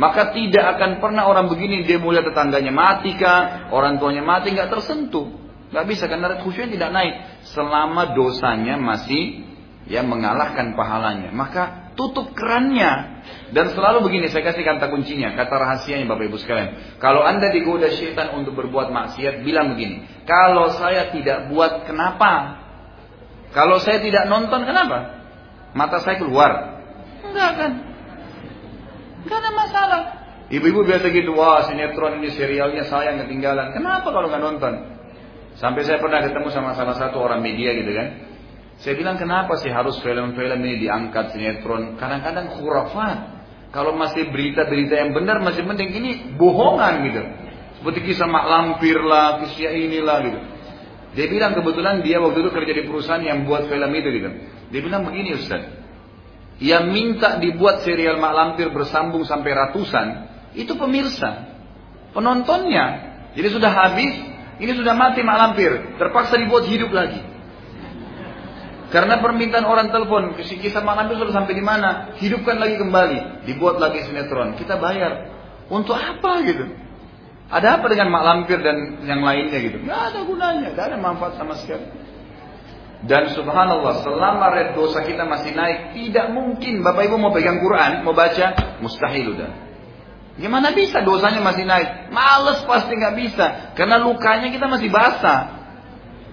Maka tidak akan pernah orang begini dia mulia tetangganya mati kah, orang tuanya mati nggak tersentuh. Gak bisa karena khusyuknya tidak naik selama dosanya masih ya mengalahkan pahalanya. Maka tutup kerannya dan selalu begini saya kasih kata kuncinya, kata rahasianya Bapak Ibu sekalian. Kalau Anda digoda syaitan untuk berbuat maksiat, bilang begini, kalau saya tidak buat kenapa? Kalau saya tidak nonton kenapa? Mata saya keluar. Enggak kan? Enggak ada masalah. Ibu-ibu biasa gitu, wah sinetron ini serialnya saya ketinggalan. Kenapa kalau nggak nonton? Sampai saya pernah ketemu sama salah satu orang media gitu kan. Saya bilang kenapa sih harus film-film ini diangkat sinetron? Kadang-kadang khurafat. Kalau masih berita-berita yang benar masih penting ini bohongan gitu. Seperti kisah mak lampir lah, kisah inilah gitu. Dia bilang kebetulan dia waktu itu kerja di perusahaan yang buat film itu gitu. Dia bilang begini Ustaz. Yang minta dibuat serial mak lampir bersambung sampai ratusan, itu pemirsa. Penontonnya. Jadi sudah habis, ini sudah mati mak lampir, terpaksa dibuat hidup lagi. Karena permintaan orang telepon, kisah mak lampir sudah sampai di mana? Hidupkan lagi kembali, dibuat lagi sinetron. Kita bayar. Untuk apa gitu? Ada apa dengan mak lampir dan yang lainnya gitu? Gak ada gunanya, gak ada manfaat sama sekali. Dan subhanallah, selama red dosa kita masih naik, tidak mungkin Bapak Ibu mau pegang Quran, mau baca, mustahil udah. Gimana bisa dosanya masih naik? Males pasti nggak bisa. Karena lukanya kita masih basah.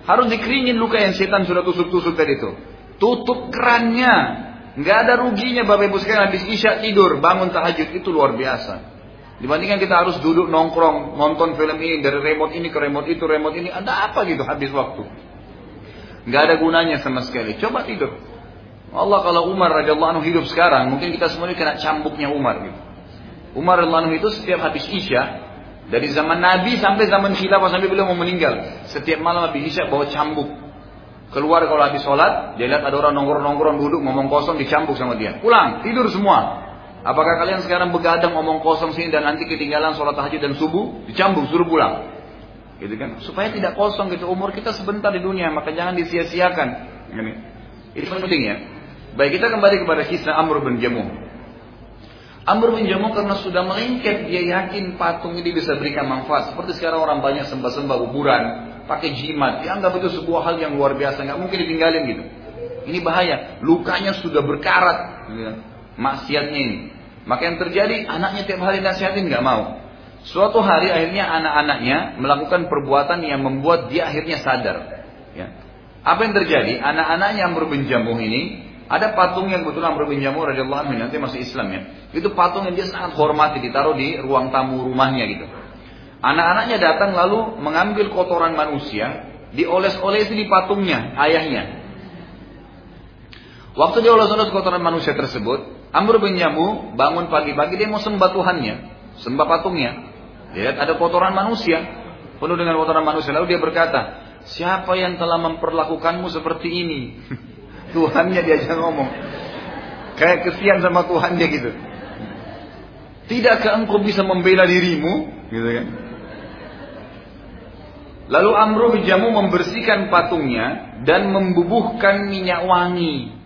Harus dikeringin luka yang setan sudah tusuk-tusuk tadi itu. Tutup kerannya. Nggak ada ruginya Bapak Ibu sekalian habis isya tidur, bangun tahajud itu luar biasa. Dibandingkan kita harus duduk nongkrong, nonton film ini dari remote ini ke remote itu, remote ini, ada apa gitu habis waktu. Nggak ada gunanya sama sekali. Coba tidur. Allah kalau Umar radhiyallahu anhu hidup sekarang, mungkin kita semua ini kena cambuknya Umar gitu. Umar radhiyallahu itu setiap habis Isya dari zaman Nabi sampai zaman khilafah sampai beliau mau meninggal, setiap malam habis Isya bawa cambuk. Keluar kalau habis sholat, dia lihat ada orang nongkrong-nongkrong duduk ngomong kosong dicambuk sama dia. Pulang, tidur semua. Apakah kalian sekarang begadang ngomong kosong sini dan nanti ketinggalan sholat tahajud dan subuh, dicambuk suruh pulang. Gitu kan? Supaya tidak kosong gitu umur kita sebentar di dunia, maka jangan disia-siakan. Ini. Penting ya. Baik kita kembali kepada kisah Amr bin Jamuh. Amr bin Jamuh karena sudah melengket, dia yakin patung ini bisa berikan manfaat. Seperti sekarang orang banyak sembah-sembah kuburan, pakai jimat. Dianggap itu sebuah hal yang luar biasa, nggak mungkin ditinggalin gitu. Ini bahaya, lukanya sudah berkarat, gitu. maksiatnya ini. Maka yang terjadi, anaknya tiap hari nasihatin nggak mau. Suatu hari akhirnya anak-anaknya melakukan perbuatan yang membuat dia akhirnya sadar. Ya. Apa yang terjadi? Anak-anaknya yang berbenjamuh ini ada patung yang betul Amr bin Jamur radhiyallahu anhu nanti masih Islam ya. Itu patung yang dia sangat hormati ditaruh di ruang tamu rumahnya gitu. Anak-anaknya datang lalu mengambil kotoran manusia, Dioles-oles di patungnya, ayahnya. Waktu dioles-oles kotoran manusia tersebut, Amr bin Yamu bangun pagi-pagi dia mau sembah Tuhannya, sembah patungnya. Dia lihat ada kotoran manusia, penuh dengan kotoran manusia. Lalu dia berkata, siapa yang telah memperlakukanmu seperti ini? Tuhannya diajak ngomong. Kayak kesian sama Tuhannya gitu. Tidakkah engkau bisa membela dirimu? Gitu kan. Lalu Amr bin Jamu membersihkan patungnya dan membubuhkan minyak wangi